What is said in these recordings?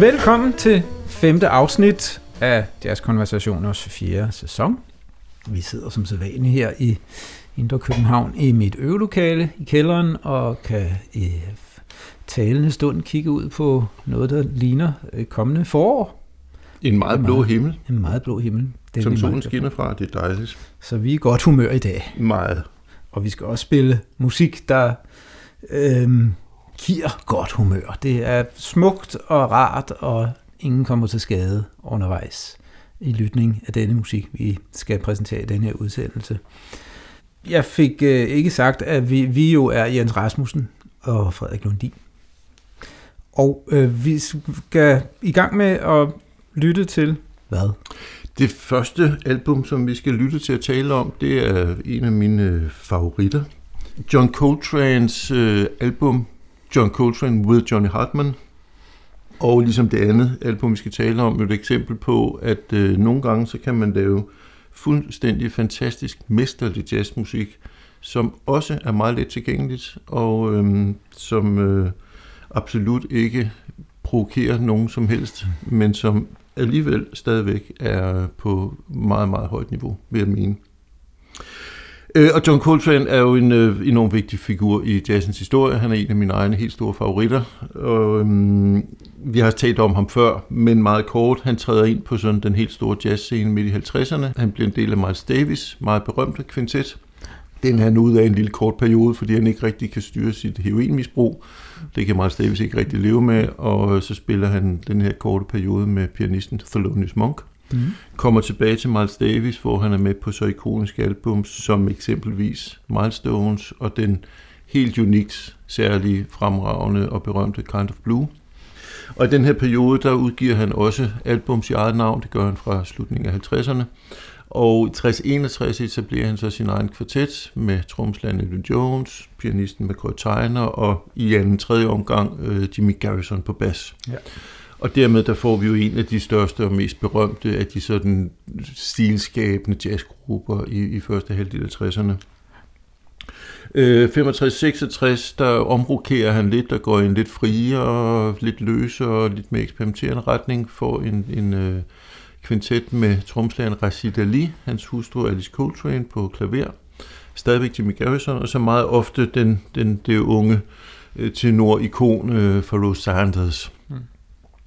Velkommen til femte afsnit af Jazz Konversationers fjerde sæson. Vi sidder som sædvanligt her i Indre København i mit øvelokale i kælderen og kan i talende stund kigge ud på noget, der ligner kommende forår. En meget blå himmel. En meget blå himmel. Den som solen skinner fra, det er dejligt. Så vi er i godt humør i dag. Meget. Og vi skal også spille musik, der øhm, giver godt humør. Det er smukt og rart, og ingen kommer til skade undervejs i lytning af denne musik, vi skal præsentere i den her udsendelse. Jeg fik øh, ikke sagt, at vi, vi jo er Jens Rasmussen og Frederik Lundin. Og øh, vi skal i gang med at lytte til hvad? Det første album, som vi skal lytte til at tale om, det er en af mine favoritter. John Coltrane's øh, album, John Coltrane with Johnny Hartman. Og ligesom det andet album, vi skal tale om, er et eksempel på, at øh, nogle gange så kan man lave fuldstændig fantastisk mesterlig jazzmusik, som også er meget let tilgængeligt, og øh, som øh, absolut ikke provokerer nogen som helst, men som alligevel stadigvæk er på meget, meget højt niveau, vil jeg mene. Øh, og John Coltrane er jo en øh, enormt vigtig figur i jazzens historie. Han er en af mine egne helt store favoritter. Og, øhm, vi har talt om ham før, men meget kort. Han træder ind på sådan den helt store jazzscene midt i 50'erne. Han bliver en del af Miles Davis, meget berømte kvintet. Den er han ud af en lille kort periode, fordi han ikke rigtig kan styre sit heroinmisbrug. Det kan Miles Davis ikke rigtig leve med, og så spiller han den her korte periode med pianisten Thelonious Monk. Mm. Kommer tilbage til Miles Davis, hvor han er med på så ikoniske album som eksempelvis Milestones og den helt unikt, særlige, fremragende og berømte Kind of Blue. Og i den her periode, der udgiver han også albums i eget navn, det gør han fra slutningen af 50'erne. Og i 60-61 etablerer han så sin egen kvartet med tromslæren Elvin Jones, pianisten McCoy Tyner og i anden tredje omgang øh, Jimmy Garrison på bas. Ja. Og dermed der får vi jo en af de største og mest berømte af de sådan stilskabende jazzgrupper i, i første halvdel af 60'erne. Øh, 65-66, der omrokerer han lidt, der går i en lidt friere, lidt løsere, lidt mere eksperimenterende retning, får en, en øh, kvintet med tromslageren Rashid Ali, hans hustru Alice Coltrane på klaver, stadigvæk Jimmy Garrison, og så meget ofte den, den, det unge øh, tenor-ikon øh, for Rose Sanders.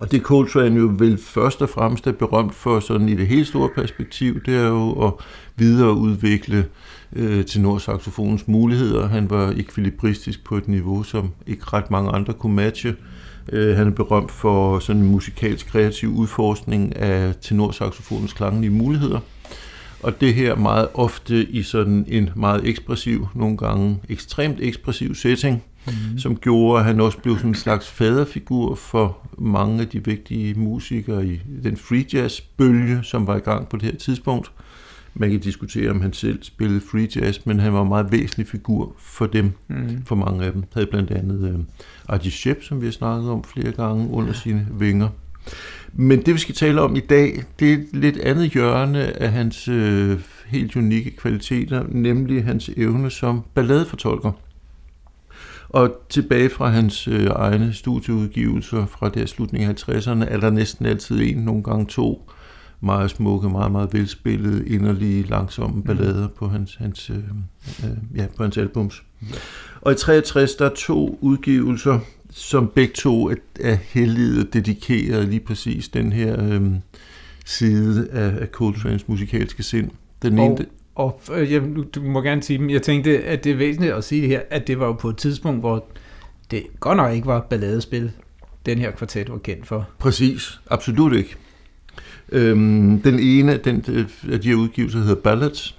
Og det Coltrane jo vel først og fremmest er berømt for sådan i det helt store perspektiv, det er jo at videreudvikle øh, tenorsaxofonens muligheder. Han var ekvilibristisk på et niveau, som ikke ret mange andre kunne matche. Øh, han er berømt for sådan en musikalsk kreativ udforskning af tenorsaxofonens klanglige muligheder. Og det her meget ofte i sådan en meget ekspressiv, nogle gange ekstremt ekspressiv setting, mm. som gjorde, at han også blev sådan en slags faderfigur for mange af de vigtige musikere i den free jazz bølge, som var i gang på det her tidspunkt. Man kan diskutere, om han selv spillede free jazz, men han var en meget væsentlig figur for dem, mm. for mange af dem. Havde blandt andet øh, Artie Shep, som vi har snakket om flere gange, under sine vinger. Men det, vi skal tale om i dag, det er et lidt andet hjørne af hans øh, helt unikke kvaliteter, nemlig hans evne som balladefortolker. Og tilbage fra hans øh, egne studieudgivelser fra der slutningen af 50'erne, er der næsten altid en, nogle gange to, meget smukke, meget, meget velspillede, inderlige, langsomme mm. ballader på hans, hans, øh, øh, ja, på hans albums. Og i 63, der er to udgivelser, som begge to er, er helliget dedikeret lige præcis den her øh, side af, af Coltrane's musikalske sind. Den og, ene, og øh, jeg, du må gerne sige dem. Jeg tænkte, at det er væsentligt at sige det her, at det var jo på et tidspunkt, hvor det godt nok ikke var balladespil, den her kvartet var kendt for. Præcis, absolut ikke. Øhm, den ene den, øh, af de her udgivelser hedder Ballads,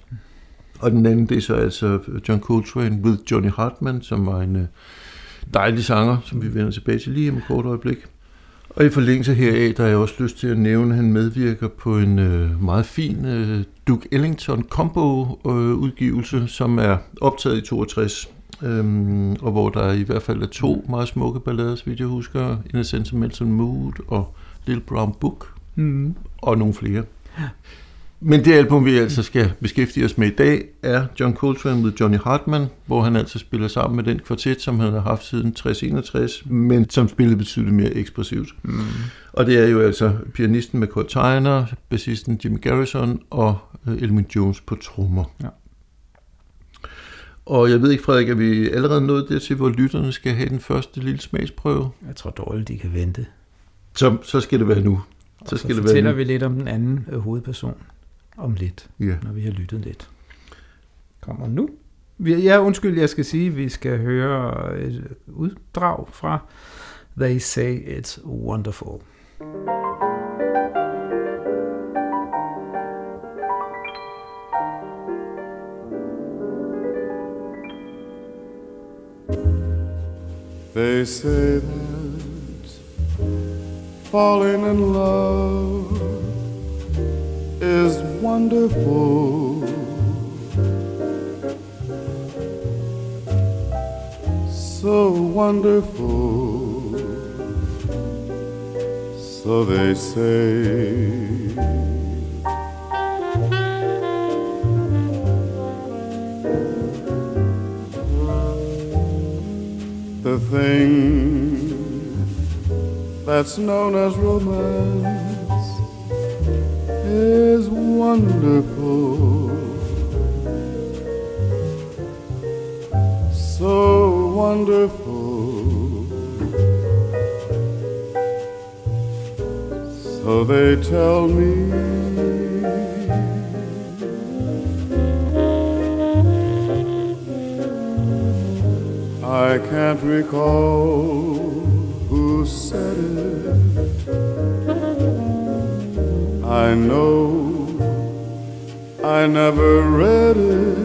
og den anden det er så altså John Coltrane with Johnny Hartman, som var en øh, dejlig sanger, som vi vender tilbage til lige om et kort øjeblik. Og i forlængelse heraf, der har jeg også lyst til at nævne, at han medvirker på en øh, meget fin øh, Duke Ellington combo-udgivelse, øh, som er optaget i 62, øhm, og hvor der i hvert fald er to meget smukke ballader, så vidt jeg husker, In a Sentimental Mood og Little Brown Book, mm. og nogle flere. Men det album, vi altså skal beskæftige os med i dag, er John Coltrane med Johnny Hartman, hvor han altså spiller sammen med den kvartet, som han har haft siden 60-61, men som spillede betydeligt mere ekspressivt. Mm. Og det er jo altså pianisten med Kurt Tyner, bassisten Jimmy Garrison og øh, Elvin Jones på trommer. Ja. Og jeg ved ikke, Frederik, er vi allerede nået dertil, hvor lytterne skal have den første lille smagsprøve? Jeg tror dårligt, de kan vente. Så, så skal det være nu. Så, skal så det være nu. vi lidt om den anden øh, hovedperson om lidt, ja. når vi har lyttet lidt. Kommer nu. Ja, undskyld, jeg skal sige, at vi skal høre et uddrag fra They Say It's Wonderful. They say that falling in love is wonderful. So wonderful. So they say. The thing that's known as romance is wonderful. So wonderful. So they tell me. I can't recall I know I never read it.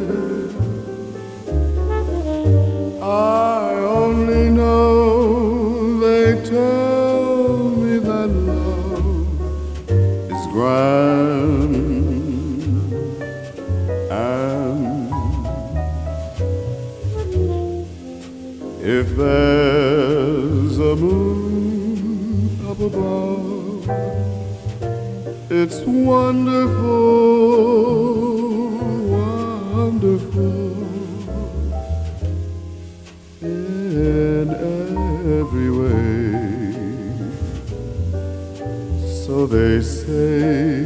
It's wonderful, wonderful in every way. So they say.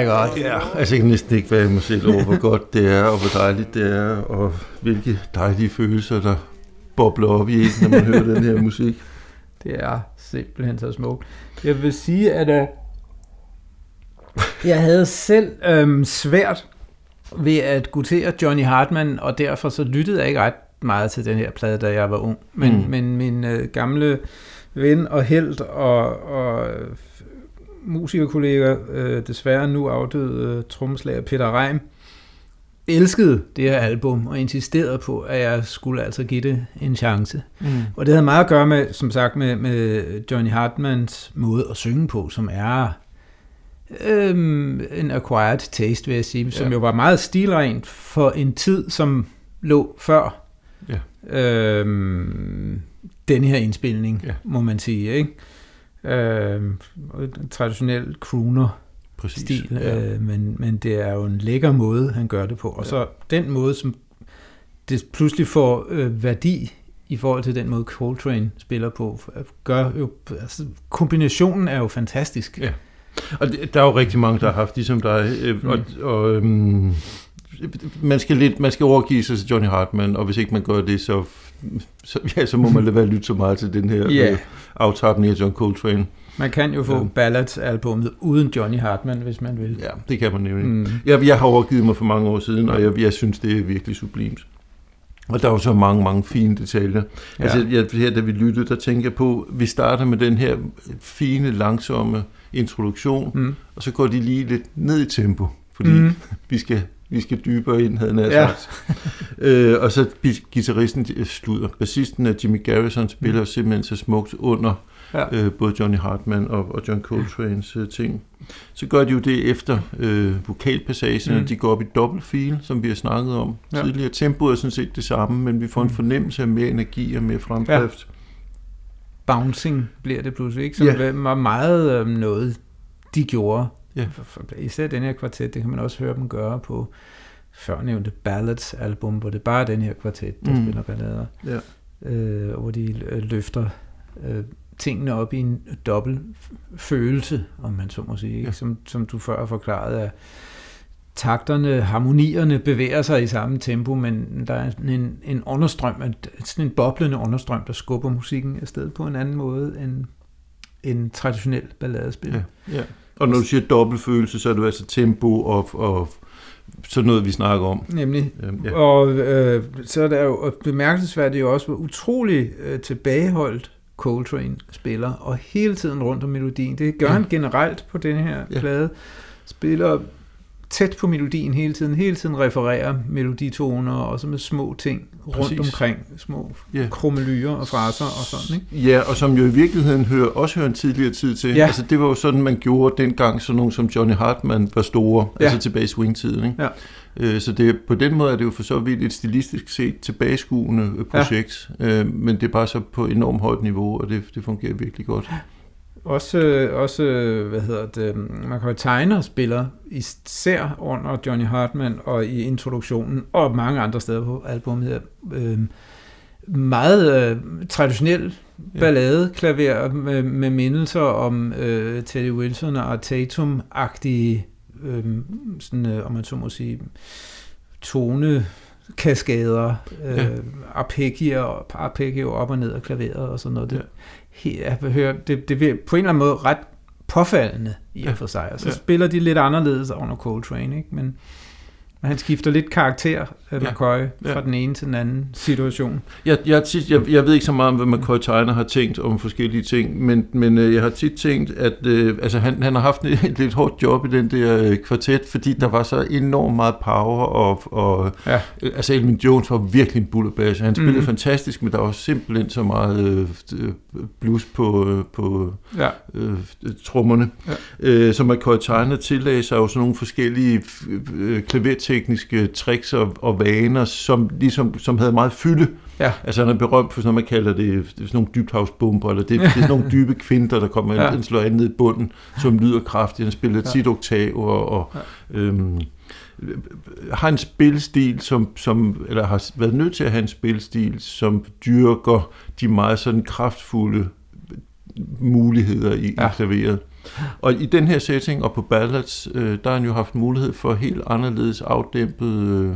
My god. Ja, altså jeg kan næsten ikke være mig selv over, hvor godt det er, og hvor dejligt det er, og hvilke dejlige følelser, der bobler op i en, når man hører den her musik. Det er simpelthen så smukt. Jeg vil sige, at uh, Jeg havde selv øhm, svært ved at gutere Johnny Hartman, og derfor så lyttede jeg ikke ret meget til den her plade, da jeg var ung. Men, mm. men min øh, gamle ven og held og, og musikerkollega, øh, desværre nu afdøde øh, trommeslager Peter Reim, elskede det her album og insisterede på, at jeg skulle altså give det en chance. Mm. Og det havde meget at gøre med, som sagt, med, med Johnny Hartmans måde at synge på, som er øhm, en acquired taste, vil jeg sige, som ja. jo var meget stilrent for en tid, som lå før ja. øhm, denne her indspilning, ja. må man sige. Ikke? Øhm, traditionel crooner Præcis, stil, ja. øh, men, men det er jo en lækker måde, han gør det på. Og ja. så den måde, som det pludselig får øh, værdi i forhold til den måde Coltrane spiller på, gør jo, altså, kombinationen er jo fantastisk. Ja. Og der er jo rigtig mange, der har haft, ligesom dig, øh, mm. og, og øhm, man skal lidt, man skal overgive sig til Johnny Hartman, og hvis ikke man gør det, så, så, ja, så må man lade være lytte så meget til den her yeah. øh, aftapning af John Coltrane. Man kan jo få ja. Ballads-albummet uden Johnny Hartman, hvis man vil. Ja, det kan man nemlig. Mm. Jeg, jeg har overgivet mig for mange år siden, og jeg, jeg synes, det er virkelig sublimt. Og der er jo så mange, mange fine detaljer. Ja. Altså, jeg, her, da vi lyttede, der tænker jeg på, vi starter med den her fine, langsomme introduktion, mm. og så går de lige lidt ned i tempo, fordi mm. vi skal vi skal dybere ind, havde han ja. sagt. øh, og så guitaristen slutter. Bassisten af Jimmy Garrison spiller mm. simpelthen så smukt under ja. øh, både Johnny Hartman og, og John Coltrane's øh, ting. Så gør de jo det efter øh, vokalpassagerne, mm. de går op i dobbeltfil, som vi har snakket om ja. tidligere. Tempoet er sådan set det samme, men vi får en mm. fornemmelse af mere energi og mere fremdrift. Ja. Bouncing bliver det pludselig, ikke? Som ja. var meget øh, noget, de gjorde. Ja. Især den her kvartet, det kan man også høre dem gøre på førnævnte Ballads album, hvor det bare er den her kvartet, der mm. spiller ballader. Ja. Øh, hvor de øh, løfter øh, tingene op i en dobbelt følelse, om man så må sige, ikke? Ja. Som, som du før forklarede, at takterne, harmonierne bevæger sig i samme tempo, men der er en, en understrøm, sådan en boblende understrøm, der skubber musikken afsted på en anden måde end en traditionel balladespil. Ja, ja. Og når du siger dobbeltfølelse, så er det altså tempo og, og sådan noget, vi snakker om. Nemlig. Øhm, ja. Og øh, så er det jo bemærkelsesværdigt også, hvor utrolig øh, tilbageholdt Coltrane spiller, og hele tiden rundt om melodien. Det gør ja. han generelt på den her ja. plade. Spiller tæt på melodien hele tiden, hele tiden refererer meloditoner, og så med små ting rundt Præcis. omkring, små ja. krummelyer og fraser og sådan, ikke? Ja, og som jo i virkeligheden hører, også hører en tidligere tid til. Ja. Altså det var jo sådan, man gjorde dengang, så nogen som Johnny Hartman var store, ja. altså tilbage i swing-tiden, ikke? Ja. Øh, så det, på den måde er det jo for så vidt et stilistisk set tilbageskuende projekt, ja. Øh, men det er bare så på enormt højt niveau, og det, det fungerer virkelig godt. Også, også hvad hedder det, man kan tegne spiller især under Johnny Hartman og i introduktionen, og mange andre steder på albumet her, øh, meget øh, traditionel ballade klaver med, med mindelser om øh, Teddy Wilson og Tatum-agtige øh, sådan, øh, om man så må sige, tone kaskader, øh, ja. arpeggier, arpeggier op og ned af klaveret og sådan noget. Det, ja. Hører, det, det er på en eller anden måde ret påfaldende i og for sig. Og så ja. spiller de lidt anderledes under Coltrane, ikke? Men han skifter lidt karakter, øh, McCoy, ja. fra den ene til den anden situation. Jeg, jeg, tit, jeg, jeg ved ikke så meget om, hvad McCoy Tyner har tænkt om forskellige ting, men, men øh, jeg har tit tænkt, at øh, altså, han, han har haft et lidt hårdt job i den der øh, kvartet, fordi der var så enormt meget power, og, og ja. øh, altså Elvin Jones var virkelig en bullerbass. Han spillede mm. fantastisk, men der var simpelthen så meget øh, blues på, øh, på ja. øh, trommerne. Ja. Øh, så McCoy Tyner tillagde sig jo sådan nogle forskellige øh, klavertekniske tricks og, og vaner, som, ligesom, som havde meget fylde. Ja. Altså han er berømt for sådan noget, man kalder det, det sådan nogle dybthavsbomber, eller det, det er sådan nogle dybe kvinter, der kommer ja. ind, slår an ned i bunden, som lyder kraftigt. Han spiller ja. tit oktav og, og ja. øhm, har en spilstil, som, som, eller har været nødt til at have en spilstil, som dyrker de meget sådan kraftfulde muligheder i, ja. klaveret. Og i den her setting og på ballads, øh, der har han jo haft mulighed for helt anderledes afdæmpet øh,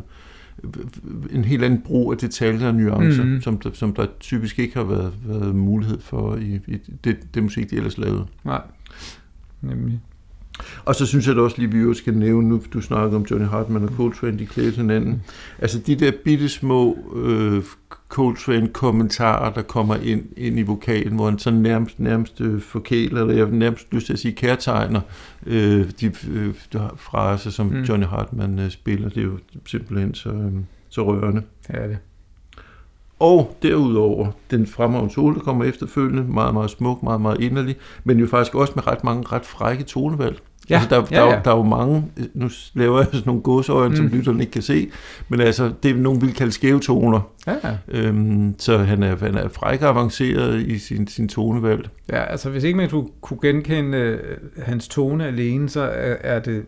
en helt anden brug af detaljer og nuancer, mm. som, som der typisk ikke har været, været mulighed for i, i det, det musik, de ellers lavede. Nej, nemlig. Og så synes jeg da også lige, vi jo skal nævne, nu du snakker om Johnny Hartman og Coltrane, de klæder hinanden. Altså de der bitte små øh, Coltrane-kommentarer, der kommer ind, ind i vokalen, hvor han sådan nærmest, nærmest øh, forkæler, eller jeg nærmest lyst til at sige kærtegner, øh, de øh, fraser, som mm. Johnny Hartman øh, spiller. Det er jo simpelthen så, øh, så rørende. Ja, det. Og derudover, den fremragende sol, der kommer efterfølgende, meget, meget smuk, meget, meget inderlig, men jo faktisk også med ret mange ret frække tonevalg. Ja, altså, der, ja, ja. Der, der er jo mange, nu laver jeg sådan nogle godsøjne, mm. som lytterne ikke kan se, men altså, det er nogen vil kalde skæve toner. Ja. Øhm, så han er, han er fræk og avanceret i sin, sin tonevalg. Ja, altså hvis ikke man kunne genkende øh, hans tone alene, så er, er det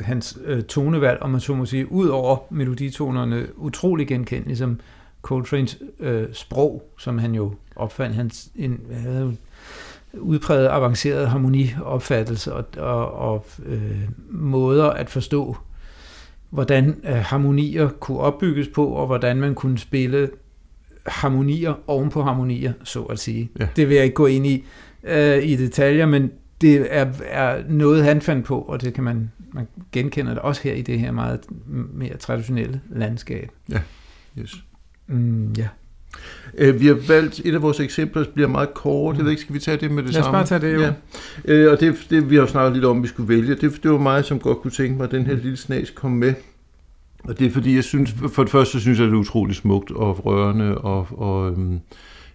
hans øh, tonevalg, om man så må sige, ud over meloditonerne, utrolig genkendeligt, ligesom Coltrane's øh, sprog, som han jo opfandt. Han en, havde jo udpræget avanceret harmoniopfattelse og, og, og øh, måder at forstå, hvordan øh, harmonier kunne opbygges på, og hvordan man kunne spille harmonier oven på harmonier, så at sige. Ja. Det vil jeg ikke gå ind i øh, i detaljer, men det er, er noget, han fandt på, og det kan man, man genkende det også her i det her meget mere traditionelle landskab. Ja, yes. Mm, ja. Øh, vi har valgt, et af vores eksempler bliver meget kort, jeg ved ikke, skal vi tage det med det Lad samme? Lad os bare tage det, jo. Ja. Øh, og det, det, vi har jo snakket lidt om, vi skulle vælge, det, det var mig, som godt kunne tænke mig, at den her lille snas kom med. Og det er fordi, jeg synes, for det første, synes jeg, det er utroligt smukt og rørende, og, og øhm,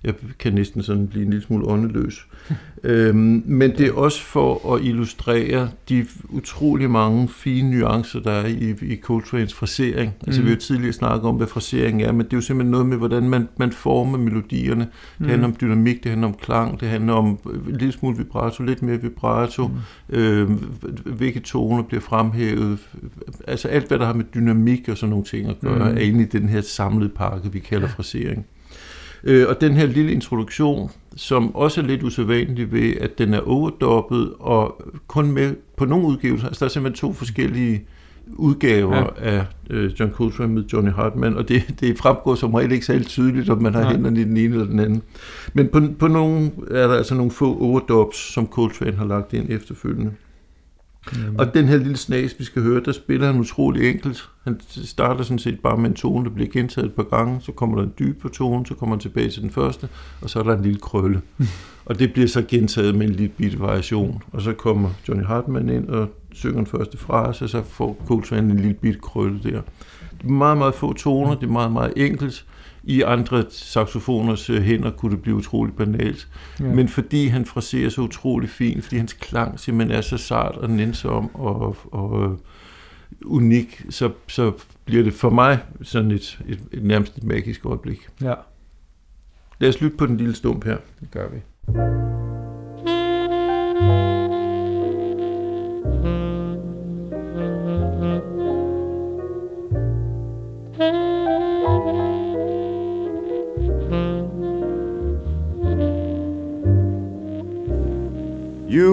jeg kan næsten sådan blive en lille smule åndeløs. øhm, men det er også for at illustrere de utrolig mange fine nuancer, der er i, i Coltrane's frasering. Altså mm. vi har jo tidligere snakket om, hvad frasering er, men det er jo simpelthen noget med, hvordan man, man former melodierne. Det mm. handler om dynamik, det handler om klang, det handler om en lille smule vibrato, lidt mere vibrato, mm. øh, hvilke toner bliver fremhævet. Altså alt, hvad der har med dynamik og sådan nogle ting at gøre, mm. er inde i den her samlede pakke, vi kalder frasering. Øh, og den her lille introduktion, som også er lidt usædvanlig ved, at den er overdoppet, og kun med på nogle udgivelser, altså der er simpelthen to forskellige udgaver ja. af øh, John Coltrane med Johnny Hartman, og det, det fremgår som regel ikke særlig tydeligt, om man har ja. hænderne i den ene eller den anden. Men på, på nogle er der altså nogle få overdubs, som Coltrane har lagt ind efterfølgende. Mm. Og den her lille snas, vi skal høre, der spiller han utrolig enkelt. Han starter sådan set bare med en tone, der bliver gentaget et par gange, så kommer der en dyb på tone, så kommer han tilbage til den første, og så er der en lille krølle. Og det bliver så gentaget med en lille bitte variation. Og så kommer Johnny Hartman ind og synger den første frase, og så får Coltrane en lille bitte krølle der. Det er meget, meget få toner, det er meget, meget enkelt. I andre saxofoners øh, hænder kunne det blive utroligt banalt. Ja. Men fordi han fraserer så utrolig fint, fordi hans klang simpelthen er så sart og nænsom og, og øh, unik, så, så bliver det for mig sådan et, et, et nærmest et magisk øjeblik. Ja. Lad os lytte på den lille stump her. Det gør vi. You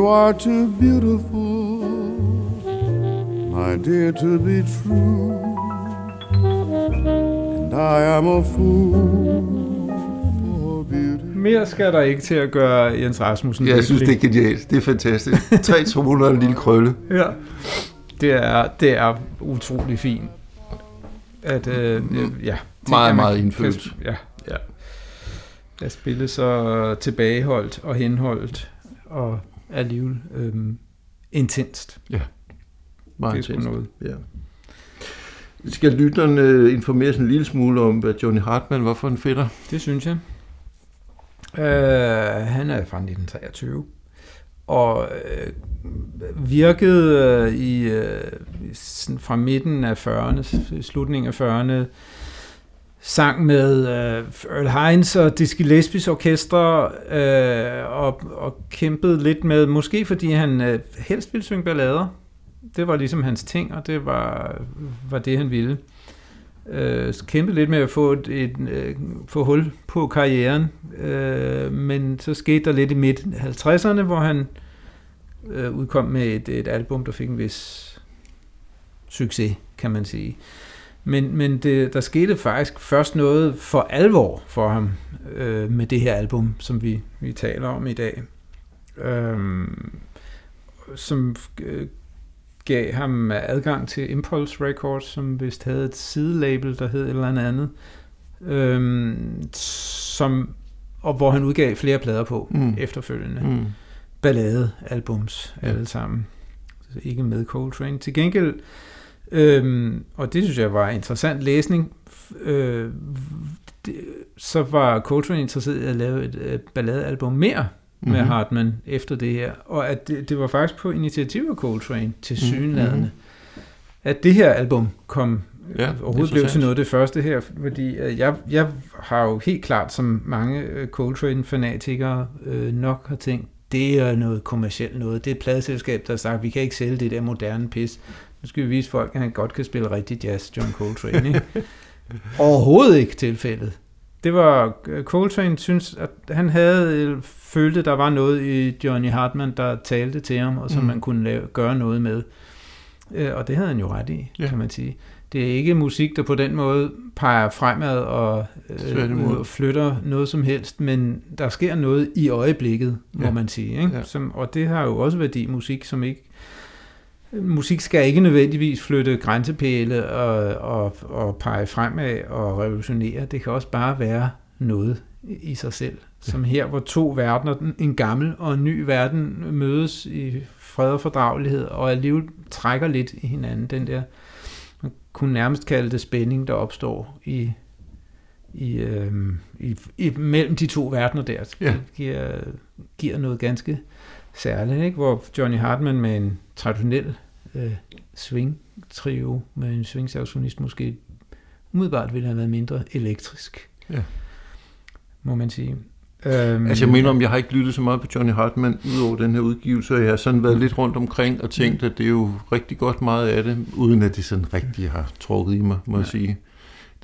are too beautiful, my dear, to be true. And I am a fool for beauty. Mere skal der ikke til at gøre Jens Rasmussen. Ja, jeg synes, det er genialt. Det er fantastisk. Tre troner og en lille krølle. Ja, det er, det er utrolig fint. At, øh, ja, meget, meget indfølt. Ja. ja. At spille så tilbageholdt og henholdt og alligevel øhm, intenst. Ja, meget det er intenst. Noget. Ja. Skal lytterne informere sig en lille smule om, hvad Johnny Hartman var for en fætter? Det synes jeg. Øh, han er fra 1923 og øh, virkede øh, i øh, fra midten af 40'erne, slutningen af 40'erne, sang med øh, Earl Hines og Dizzy Gillespie's orkester, øh, og, og kæmpede lidt med, måske fordi han øh, helst ville synge ballader. Det var ligesom hans ting, og det var, var det, han ville. Øh, kæmpede lidt med at få, et, et, øh, få hul på karrieren, øh, men så skete der lidt i midt 50'erne, hvor han øh, udkom med et, et album, der fik en vis succes, kan man sige. Øh, men, men det, der skete faktisk først noget for alvor for ham øh, med det her album, som vi, vi taler om i dag. Øhm, som øh, gav ham adgang til Impulse Records, som vist havde et sidelabel, der hed et eller andet, øhm, som, og hvor han udgav flere plader på mm. efterfølgende. Mm. Ballade-albums alle sammen. Så ikke med Coltrane. Til gengæld, øhm, og det synes jeg var interessant læsning, øh, det, så var Coltrane interesseret i at lave et, et balladealbum mere med mm-hmm. Hartman efter det her, og at det, det var faktisk på initiativ af Coltrane til synlædende, mm-hmm. at det her album kom ja, overhovedet blev til noget det første her, fordi øh, jeg, jeg har jo helt klart, som mange øh, Coltrane-fanatikere øh, nok har tænkt, det er noget kommercielt noget. Det er et pladeselskab, der har sagt, vi kan ikke sælge det der moderne pis. Nu skal vi vise folk, at han godt kan spille rigtig jazz, John Coltrane. Ikke? Overhovedet ikke tilfældet. Det var, øh, Coltrane synes, at han havde øh, følte, der var noget i Johnny Hartman, der talte til ham, og som mm. man kunne lave, gøre noget med. Øh, og det havde han jo ret i, ja. kan man sige. Det er ikke musik, der på den måde peger fremad og øh, flytter noget som helst, men der sker noget i øjeblikket, må ja. man sige. Ikke? Ja. Som, og det har jo også værdi musik, som ikke musik skal ikke nødvendigvis flytte grænsepæle og, og, og pege fremad og revolutionere. Det kan også bare være noget i sig selv. Som her, hvor to verdener, en gammel og en ny verden, mødes i fred og fordragelighed, og alligevel trækker lidt i hinanden. Den der, man kunne nærmest kalde det spænding, der opstår i, i, øh, i, i mellem de to verdener der. Ja. Det giver, giver noget ganske særligt, ikke? hvor Johnny Hartman med en traditionel øh, swing-trio med en swing måske umiddelbart ville have været mindre elektrisk, ja. må man sige. Um, altså jeg mener om, jeg har ikke lyttet så meget på Johnny Hartman ud over den her udgivelse, og jeg har sådan været lidt rundt omkring og tænkt, at det er jo rigtig godt meget af det, uden at det sådan rigtig har trukket i mig, må ja. jeg sige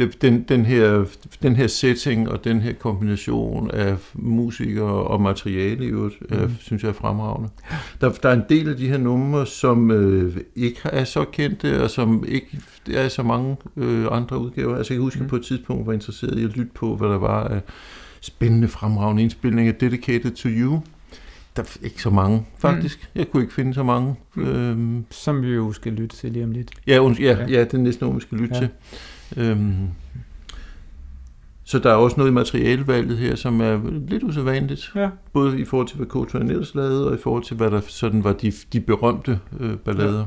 den, den, her, den her setting og den her kombination af musikere og materiale, er, mm. synes jeg er fremragende. Der, der er en del af de her numre, som øh, ikke er så kendte, og som ikke er så mange øh, andre udgaver. Altså jeg kan huske, mm. på et tidspunkt var interesseret i at lytte på, hvad der var af spændende, fremragende indspilninger, Dedicated to You. Der er ikke så mange, faktisk. Mm. Jeg kunne ikke finde så mange. Mm. Øhm. Som vi jo skal lytte til lige om lidt. Ja, ja, ja. ja det er næsten noget, vi skal lytte ja. til. Øhm, så der er også noget i materialevalget her, som er lidt usædvanligt. Ja. Både i forhold til, hvad Coltrane ellers lavede, og i forhold til, hvad der sådan var de, de berømte øh, ballader. Ja.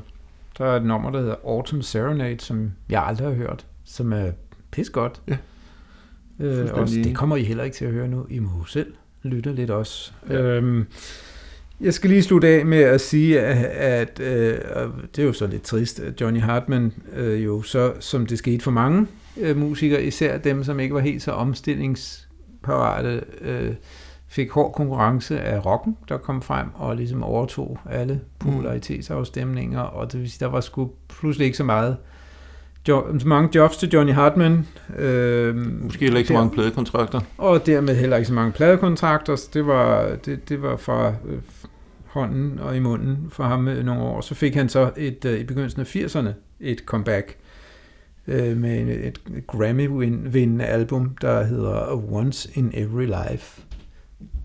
Der er et nummer, der hedder Autumn Serenade, som jeg aldrig har hørt, som er pis godt. Ja. Øh, også, det kommer I heller ikke til at høre nu. I må selv lytte lidt også. Ja. Øhm, jeg skal lige slutte af med at sige, at, at øh, det er jo så lidt trist, at Johnny Hartman øh, jo så, som det skete for mange øh, musikere, især dem, som ikke var helt så omstillingsparate, øh, fik hård konkurrence af rocken, der kom frem og ligesom overtog alle popularitetsafstemninger, og det vil sige, der var sgu pludselig ikke så meget jo, så mange jobs til Johnny Hartman. Øh, Måske heller ikke der, så mange pladekontrakter. Og dermed heller ikke så mange pladekontrakter. Det var, det, det var fra øh, hånden og i munden for ham nogle år. Så fik han så et, øh, i begyndelsen af 80'erne et comeback øh, med et, Grammy-vindende album, der hedder Once in Every Life.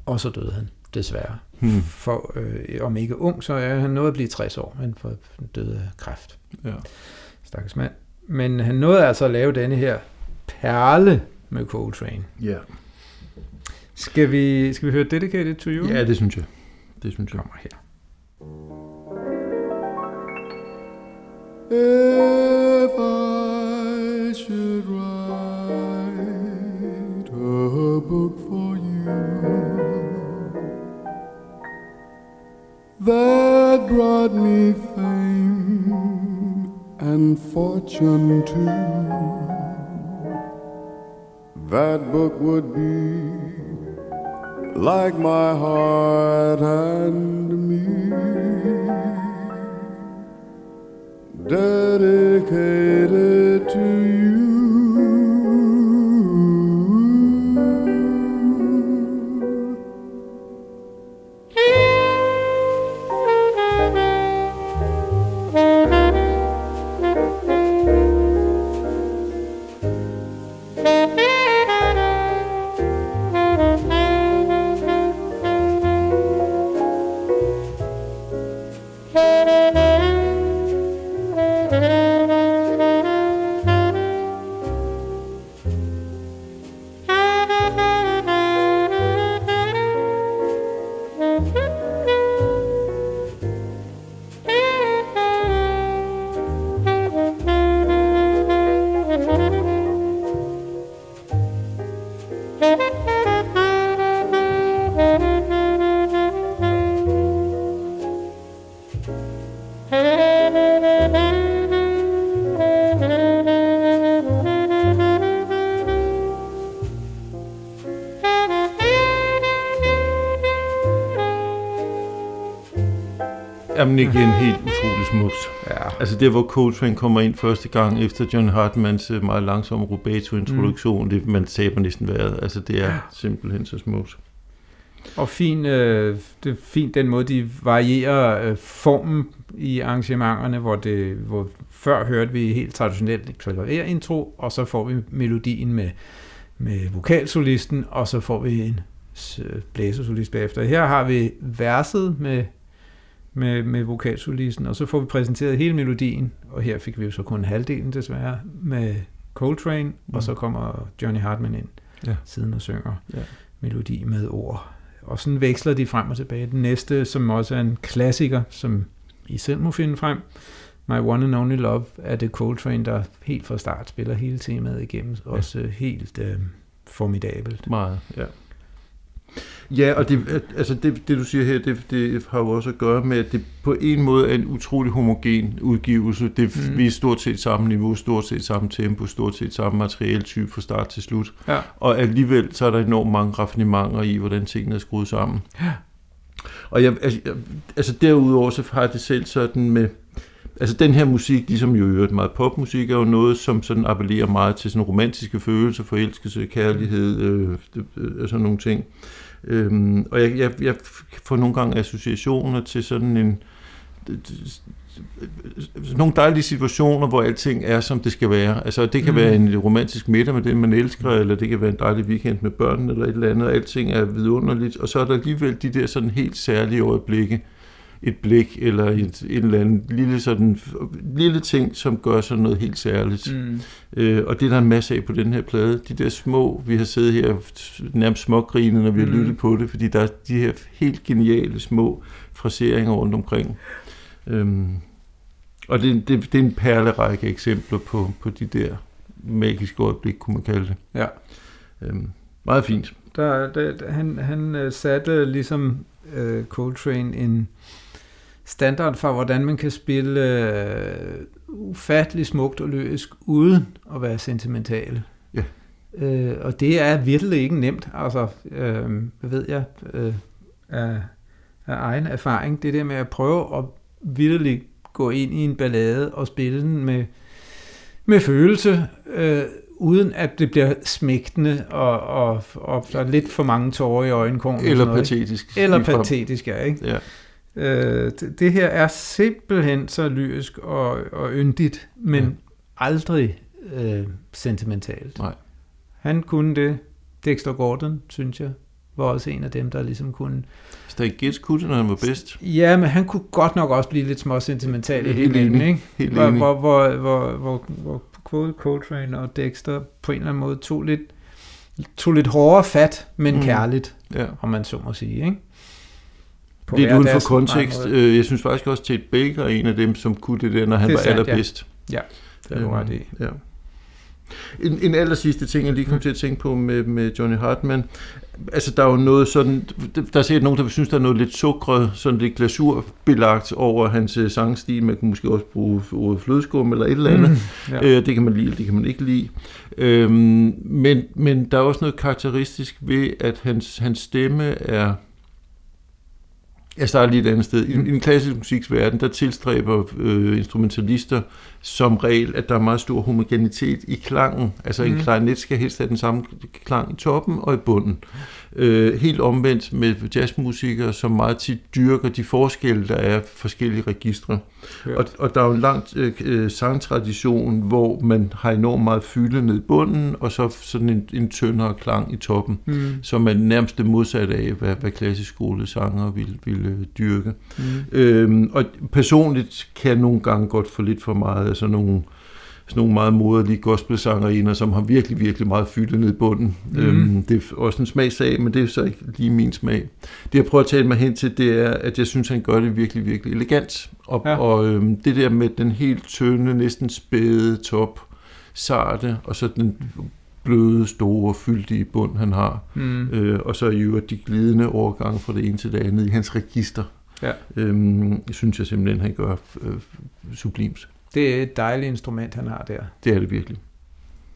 Og så døde han, desværre. Hmm. For, øh, om ikke ung, så er han nået at blive 60 år, men for døde af kræft. Ja. Stakkels mand. Men han nåede altså at lave denne her perle med Coltrane. Ja. Skal vi, skal vi høre Dedicated to You? Ja, det synes jeg. Det synes jeg. Kommer her. If I should write a book for you that brought me fame and fortune too, that book would be like my heart and me, dedicated to you. Igen, helt utrolig smukt. Ja. Altså der, hvor Coltrane kommer ind første gang efter John Hartmans øh, meget langsomme rubato-introduktion, mm. det, man taber næsten vejret. Altså det er simpelthen så smukt. Og fin, øh, det er fint den måde, de varierer øh, formen i arrangementerne, hvor, det, hvor før hørte vi helt traditionelt klaverintro, og så får vi melodien med, med vokalsolisten, og så får vi en blæsersolist bagefter. Her har vi verset med, med, med vokalsolisten, og så får vi præsenteret hele melodien, og her fik vi jo så kun halvdelen desværre med Coltrane, mm. og så kommer Johnny Hartman ind Ja. siden og synger Ja. melodi med ord. Og sådan veksler de frem og tilbage. Den næste, som også er en klassiker, som I selv må finde frem, My One and Only Love, er det Coltrane, der helt fra start spiller hele temaet igennem. Også øh, helt øh, formidabelt. Meget, ja. Ja, og det, altså det, det du siger her, det, det har jo også at gøre med, at det på en måde er en utrolig homogen udgivelse. Det, Mm. Vi er stort set samme niveau, stort set samme tempo, stort set samme materialtype fra start til slut. Ja. Og alligevel så er der enormt mange raffinementer i, hvordan tingene er skruet sammen. Ja. Og jeg, altså, jeg- altså derudover så har jeg det selv sådan med, altså den her musik, ligesom jo øvrigt meget popmusik, er jo noget, som sådan appellerer meget til sådan romantiske følelser, forelskelse, kærlighed, øh, øh, sådan nogle ting. Øhm, og jeg, jeg, jeg får nogle gange associationer til sådan en nogle dejlige situationer, hvor alting er, som det skal være. Altså, det kan Mm. mm. være en romantisk middag med den, man elsker, eller det kan være en dejlig weekend med børnene, eller et eller andet, alting er vidunderligt. Og så er der alligevel de der sådan helt særlige øjeblikke, et blik, eller et, et eller andet lille, sådan, lille ting, som gør sådan noget helt særligt. Mm. Øh, og det er der en masse af på den her plade. De der små, vi har siddet her nærmest smågrinet, når vi har Mhm. lyttet på det, fordi der er de her helt geniale små fraseringer rundt omkring. Øhm, og det, det, det er en perlerække eksempler på, på de der magiske øjeblik, kunne man kalde det. Ja. Øhm, meget fint. Der, der, der- han, han øh, satte ligesom øh, Coltrane en standard for, hvordan man kan spille øh, ufattelig smukt og lyrisk, uden at være sentimental. Ja. Øh, og det er virkelig ikke nemt. Altså, øh, hvad ved jeg, øh, af, af egen erfaring, det der med at prøve at virkelig gå ind i en ballade og spille den med, med følelse, øh, uden at det bliver smægtende og, og, og der er lidt for mange tårer i øjenkrogen. og Eller noget, patetisk. ikke? Eller patetisk, ja. Ikke? Ja. Øh, det, det her er simpelthen så lyrisk og, og yndigt, men ja. aldrig øh, sentimentalt. Nej. Han kunne det. Dexter Gordon, synes jeg, var også en af dem, der ligesom kunne... Stan Getz kunne det, når han var bedst. Ja, men han kunne godt nok også blive lidt små sentimental i Helt det enig. ikke? Helt hvor, hvor, hvor, hvor, hvor, hvor både Coltrane og Dexter på en eller anden måde tog lidt, tog lidt hårdere fat, men Mm. mm. kærligt, Ja. om man så må sige. Ikke? På Lidt uden for kontekst. Øh, Jeg synes faktisk også, Ted Baker er en af dem, som kunne det der, når han var sandt, ja. allerbedst. Det er du ret i. Ja. En, en aller sidste ting, jeg lige kom Mm. til at tænke på med, med Johnny Hartman. Altså, der er jo noget sådan... Der er sikkert nogen, der synes, der er noget lidt sukret, sådan lidt glasurbelagt over hans øh, sangstil. Man kan måske også bruge ordet flødeskum eller et eller andet. Mm, ja. Ja. Øh, det kan man lide, det kan man ikke lide. Øhm, men, men der er også noget karakteristisk ved, at hans, hans stemme er... Jeg starter lige et andet sted. I, I den klassiske musiksverden, der tilstræber øh, instrumentalister som regel, at der er meget stor homogenitet i klangen. Altså mm. en Mhm. klarinet skal helst have den samme klang i toppen og i bunden. Øh, helt omvendt med jazzmusikere, som meget tit dyrker de forskelle, der er forskellige registre. Hørt. Og, og der er jo en lang øh, sangtradition, hvor man har enormt meget fylde ned i bunden, og så sådan en, en tyndere klang i toppen, Mm, som er nærmest det modsatte af, hvad, hvad klassisk skolesanger vil, vil øh, dyrke. mm. Øhm, og personligt kan jeg nogle gange godt få lidt for meget af sådan nogle, sådan nogle meget moderlige gospelsangerinder, som har virkelig, virkelig meget fylde ned i bunden. Mm. Øhm, det er også en smagssag, men det er så ikke lige min smag. Det jeg prøver at tale mig hen til, det er, at jeg synes, han gør det virkelig, virkelig elegant. Og, ja. og øhm, det der med den helt tynde, næsten spæde top, sarte, og så den bløde, store, fyldige bund, han har. Mm. Øh, og så i øvrigt de glidende overgange fra det ene til det andet i hans register. Ja. Øhm, synes jeg simpelthen, han gør øh, sublimt. Det er et dejligt instrument, han har der. Det er det virkelig.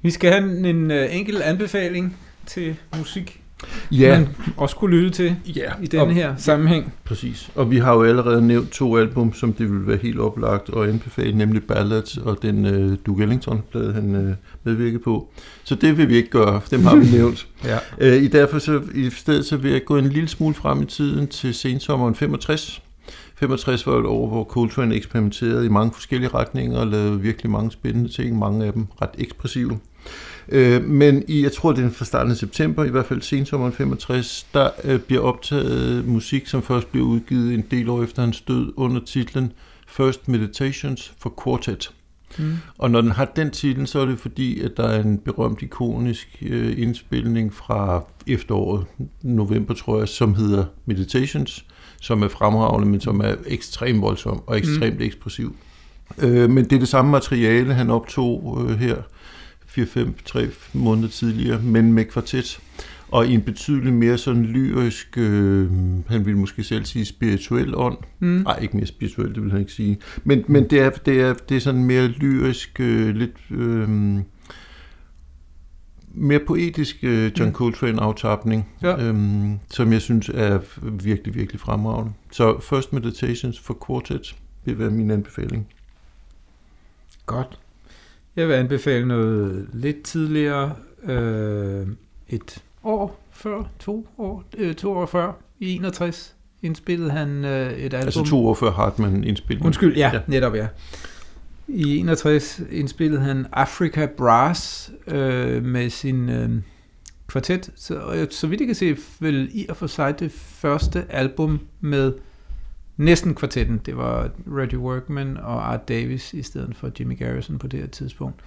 Vi skal have en, en uh, enkelt anbefaling til musik, Ja, man også kunne lytte til ja. i denne her sammenhæng. Præcis. Og vi har jo allerede nævnt to album, som det ville være helt oplagt at anbefale, nemlig Ballads og den uh, Duke Ellington-plade, han uh, medvirkede på. Så det vil vi ikke gøre, dem har vi nævnt. Ja. Uh, I derfor så, i stedet så vil jeg gå en lille smule frem i tiden til sensommeren 65. 65 var et år, hvor Coltrane eksperimenterede i mange forskellige retninger og lavede virkelig mange spændende ting, mange af dem ret ekspressive. Øh, men i, jeg tror, det er fra starten af september, i hvert fald sensommeren 65, der øh, bliver optaget musik, som først bliver udgivet en del år efter hans død, under titlen First Meditations for Quartet. Mm. Og når den har den titel, så er det fordi, at der er en berømt ikonisk øh, indspilning fra efteråret, november tror jeg, som hedder Meditations, som er fremragende, men som er ekstremt voldsom og ekstremt mm. ekspressiv. Øh, men det er det samme materiale, han optog øh, her 4-5-3 måneder tidligere, men med kvartet. Og i en betydeligt mere sådan lyrisk, øh, han ville måske selv sige spirituel ånd. Mm. Nej, ikke mere spirituel, det vil han ikke sige. Men, men det, er, det, er, det er sådan mere lyrisk, øh, lidt øh, mere poetisk øh, John Coltrane aftapning, Ja. øhm, som jeg synes er virkelig, virkelig fremragende. Så First Meditations for Quartet vil være min anbefaling. Godt. Jeg vil anbefale noget lidt tidligere, øh, et år før, to år, øh, to år før, i 61, indspillede han øh, et album. Altså to år før Hartmann indspilningen. Undskyld, Ja. ja, netop ja. I 61 indspillede han Africa Brass øh, med sin øh, kvartet. Så, og så vidt jeg kan se, vel i og for sig det første album med næsten kvartetten. Det var Reggie Workman og Art Davis i stedet for Jimmy Garrison på det her tidspunkt.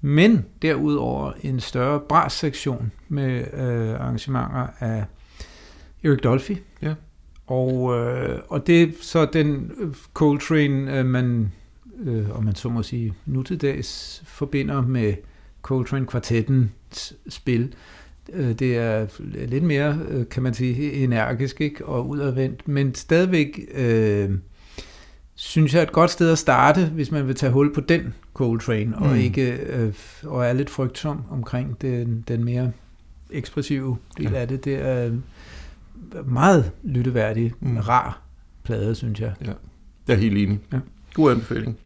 Men derudover en større brass-sektion med øh, arrangementer af Eric Dolphy. Ja. Og, øh, og det er så den øh, Coltrane, øh, man, øh, om man så må sige, nu til dags forbinder med Coltrane-kvartettens spil. Øh, det er lidt mere, øh, kan man sige, energisk ikke? og udadvendt, men stadigvæk øh, synes jeg er et godt sted at starte, hvis man vil tage hul på den Coltrane, og Mm. ikke øh, og er lidt frygtsom omkring den, den mere ekspressive del Ja. af det. Det er meget lytteværdig, Mm. rar plade, synes jeg. Jeg er helt enig. Ja. God anbefaling.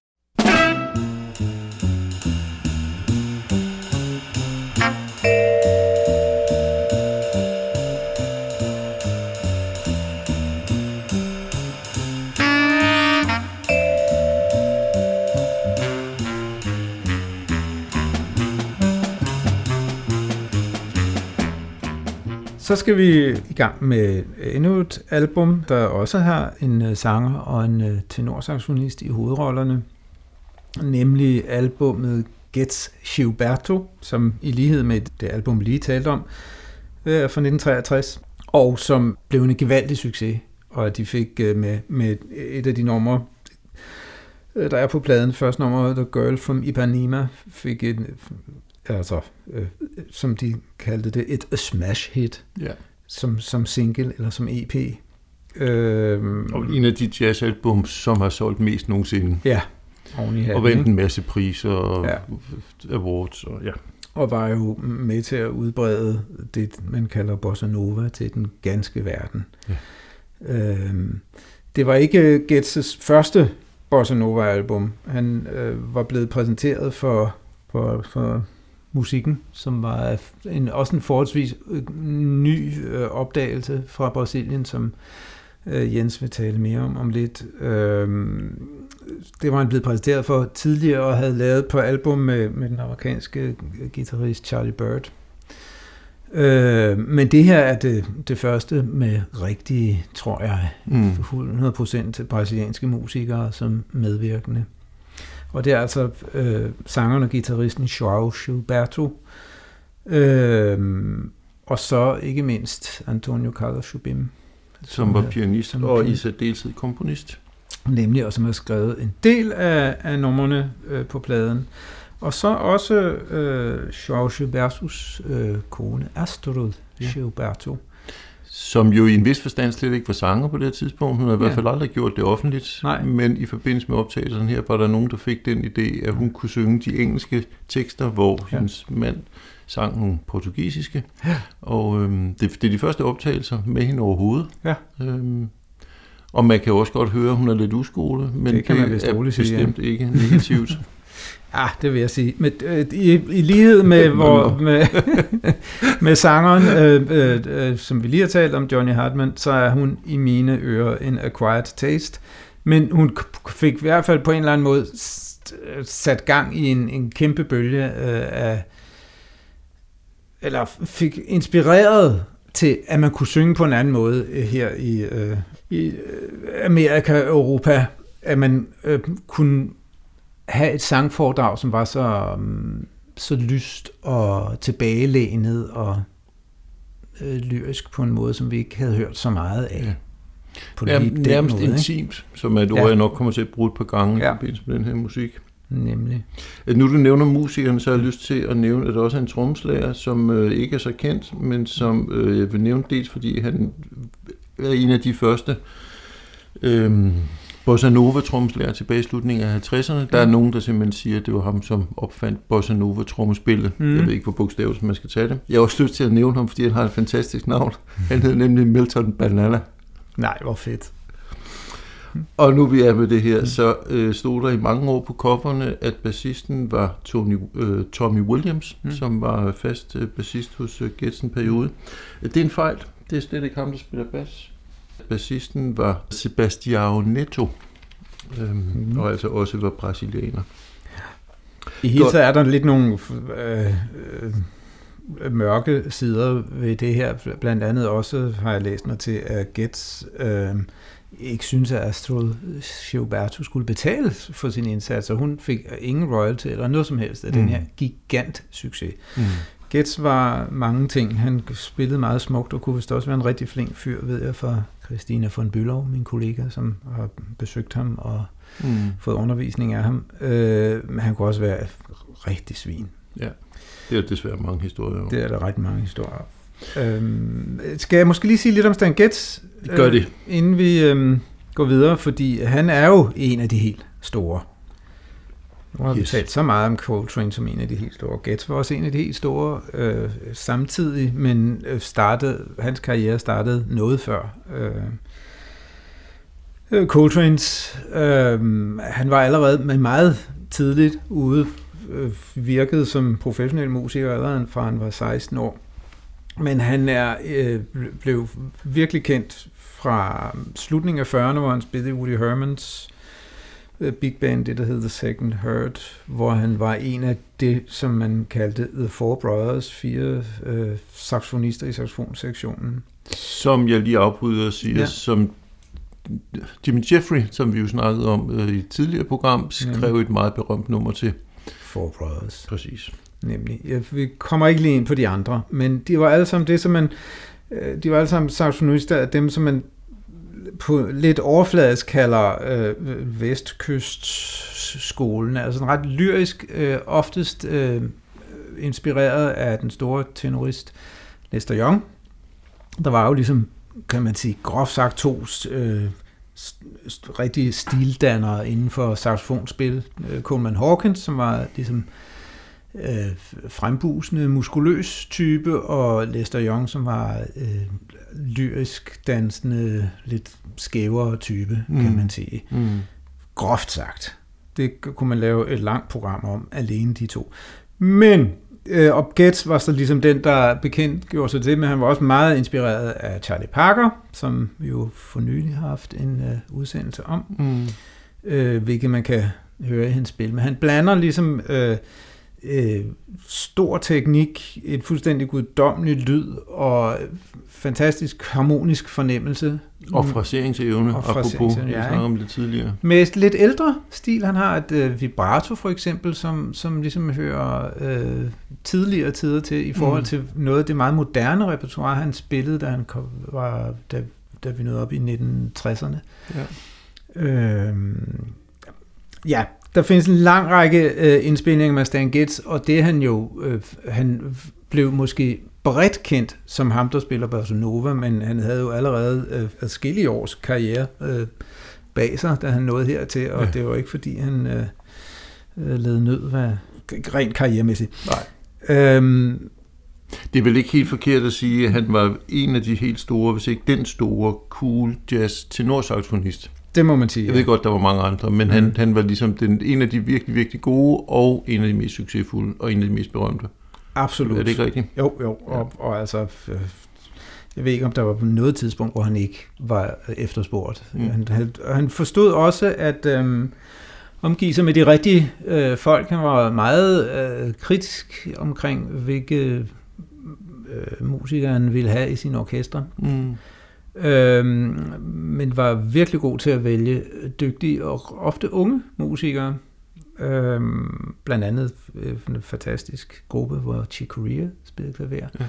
Så skal vi i gang med øh, endnu et album, der også har en øh, sanger og en øh, tenorsaxofonist i hovedrollerne, nemlig albummet Gets Gilberto, som i lighed med det album, vi lige talte om, øh, fra 1963, og som blev en gevaldig succes, og de fik med, med et af de numre, der er på pladen, første nummer, The Girl from Ipanema, fik en, altså, øh, som de kaldte det, et smash hit Ja. som, som single eller som EP. Øhm, Og en af de jazzalbums, som har solgt mest nogensinde. ja, oven i Og vandt en masse priser og Ja. awards. Og, ja. og var jo med til at udbrede det, man kalder bossa nova til den ganske verden. Ja. Øhm, det var ikke Getz' første bossa nova album. Han øh, var blevet præsenteret for, for, for musikken, som var en, også en forholdsvis øh, ny øh, opdagelse fra Brasilien, som øh, Jens vil tale mere om om lidt. Øhm, det var han blevet præsenteret for tidligere og havde lavet på album med, med den amerikanske guitarist Charlie Bird. Øh, men det her er det, det første med rigtige, tror jeg, Mm. 100% brasilianske musikere som medvirkende. Og det er altså øh, sangeren og guitaristen João Gilberto, øh, og så ikke mindst Antonio Carlos Jobim, Som var pianist som og i særdeleshed komponist. nemlig, og som har skrevet en del af, af numrene øh, på pladen. Og så også øh, João Gilbertos øh, kone, Astrid Ja. Gilberto, som jo i en vis forstand slet ikke var sanger på det tidspunkt. Hun har i hvert Ja. fald aldrig gjort det offentligt. Nej. Men i forbindelse med optagelsen her, var der nogen, der fik den idé, at hun kunne synge de engelske tekster, hvor Ja. ja. hendes mand sang nogle portugisiske. Ja. Og øhm, det, det er de første optagelser med hende overhovedet. Ja. Øhm, og man kan også godt høre, at hun er lidt uskolet, men Det kan man vist er roligt sige, ja. bestemt ikke negativt. Ah, det vil jeg sige. Men, øh, i, I lighed med, hvor, med, med sangeren, øh, øh, øh, som vi lige har talt om, Johnny Hartman, så er hun i mine ører en acquired taste. Men hun fik i hvert fald på en eller anden måde sat gang i en, en kæmpe bølge øh, af, eller fik inspireret til, at man kunne synge på en anden måde øh, her i, øh, i øh, Amerika og Europa, at man øh, kunne have et sangforedrag, som var så, um, så lyst og tilbagelænet og øh, lyrisk på en måde, som vi ikke havde hørt så meget af. Ja. På Nærm, lige nærmest måde, ikke? intimt, som er et ord, Ja. jeg nok kommer til at bruge et par gange Ja. i forbindelse med den her musik. Nemlig. At Nu du nævner musikerne, så har jeg lyst til at nævne, at der også er en trommeslager, som øh, ikke er så kendt, men som øh, jeg vil nævne dels, fordi han er en af de første øh, bossa nova trommeslager tilbage i slutningen af 50'erne. Der er nogen, der simpelthen siger, at det var ham, som opfandt bossa nova trommespillet. Mm. Mm. Jeg ved ikke, hvor bogstavet man skal tage det. Jeg har også lyst til at nævne ham, fordi han har et fantastisk navn. Han hedder nemlig Milton Banana. Nej, hvor fedt. Og nu vi er med det her, så øh, stod der i mange år på coverne, at bassisten var Tony, øh, Tommy Williams, Mm. mm. som var fast øh, bassist hos øh, Gets en periode. Det er en fejl. Det er slet ikke ham, der spiller bas. Bassisten var Sebastião Neto, øhm, Mm. og altså også var brasilianer. I hele taget er der lidt nogle øh, øh, mørke sider ved det her. Blandt andet også har jeg læst mig til, at Gets øh, ikke synes, at Astrid Gilberto skulle betale for sin indsats, og hun fik ingen royalty eller noget som helst af mm. den her gigant succes. Mm. Gets var mange ting. Han spillede meget smukt og kunne vist også være en rigtig flink fyr, ved jeg, fra Christina von Bülow, min kollega, som har besøgt ham og Mm. fået undervisning af ham. Øh, men han kunne også være rigtig svin. Det er desværre mange historier om. Det er der ret mange historier. Øhm, skal jeg måske lige sige lidt om Stan Getz? Gør det. inden vi øhm, går videre, fordi han er jo en af de helt store. Nu har vi Yes. talt så meget om Coltrane som en af de helt store. Getz var også en af de helt store øh, samtidig, men øh, startede, hans karriere startede noget før. Øh, øh, Coltrane's, øh, han var allerede med meget tidligt ude, øh, virkede som professionel musiker allerede fra han var 16 år. Men han er øh, blev virkelig kendt fra slutningen af 40'erne, hvor han spillede Woody Hermans big band, det der hed The Second Heard, hvor han var en af det, som man kaldte The Four Brothers, fire øh, saxofonister i saxofonsektionen. Som jeg lige afbryder og siger, Ja. ja. som Jimmy Jeffrey, som vi jo snakkede om øh, i et tidligere program, skrev et meget berømt nummer til. Four Brothers. Præcis. Nemlig. Jeg, vi kommer ikke lige ind på de andre, men de var alle sammen det, som man, øh, de var alle sammen saxofonister, dem som man på lidt overfladisk kalder øh, Vestkystskolen, altså en ret lyrisk, øh, oftest øh, inspireret af den store tenorist Lester Young. Der var jo ligesom, kan man sige, groft sagt to øh, st- rigtige stildannere inden for saxofonspil. Øh, Coleman Hawkins, som var ligesom øh, frembusende, muskuløs type, og Lester Young, som var øh, lyrisk, dansende, lidt skævere type, mm. kan man sige. Mm. Groft sagt. Det kunne man lave et langt program om, alene de to. Men øh, og Getz var så ligesom den, der bekendt gjorde sig det, men han var også meget inspireret af Charlie Parker, som vi jo for nylig har haft en øh, udsendelse om Mm. øh, hvilket man kan høre i hans spil. Men han blander ligesom øh, øh, stor teknik, et fuldstændig guddommeligt lyd og fantastisk harmonisk fornemmelse. Og fraseringsevne, Og apropos, ja, snakkede om det tidligere. Med et lidt ældre stil. Han har et øh, vibrato for eksempel, som, som ligesom hører øh, tidligere tider til i forhold Mm. til noget af det meget moderne repertoire, han spillede, da, han kom, var, da, da vi nåede op i 1960'erne. Ja. Øhm, ja, der findes en lang række øh, indspilninger med Stan Getz, og det han jo, øh, han blev måske bredt kendt som ham, der spiller Nova, men han havde jo allerede øh, adskillige års karriere øh, bag sig, da han nåede hertil, og Ja. ja. det var ikke fordi, han øh, øh, led nød hvad, rent karrieremæssigt. Nej. Øhm, Det er vel ikke helt forkert at sige, at han var en af de helt store, hvis ikke den store, cool jazz tenorsaxofonist. det må man sige. Jeg ved godt, der var mange andre, men Mm. han, han var ligesom den, en af de virkelig, virkelig gode, og en af de mest succesfulde, og en af de mest berømte. Absolut. Er det ikke rigtigt? Jo, jo, og, og altså, øh, jeg ved ikke, om der var noget tidspunkt, hvor han ikke var efterspurgt. Mm. Han, han, han forstod også, at øhm, omgive sig med de rigtige øh, folk. Han var meget øh, kritisk omkring, hvilke øh, musikere han ville have i sin orkester. Mm. Øhm, men var virkelig god til at vælge dygtige og ofte unge musikere. Øhm, blandt andet øh, en fantastisk gruppe, hvor Chick Corea spillede klaver. Ja.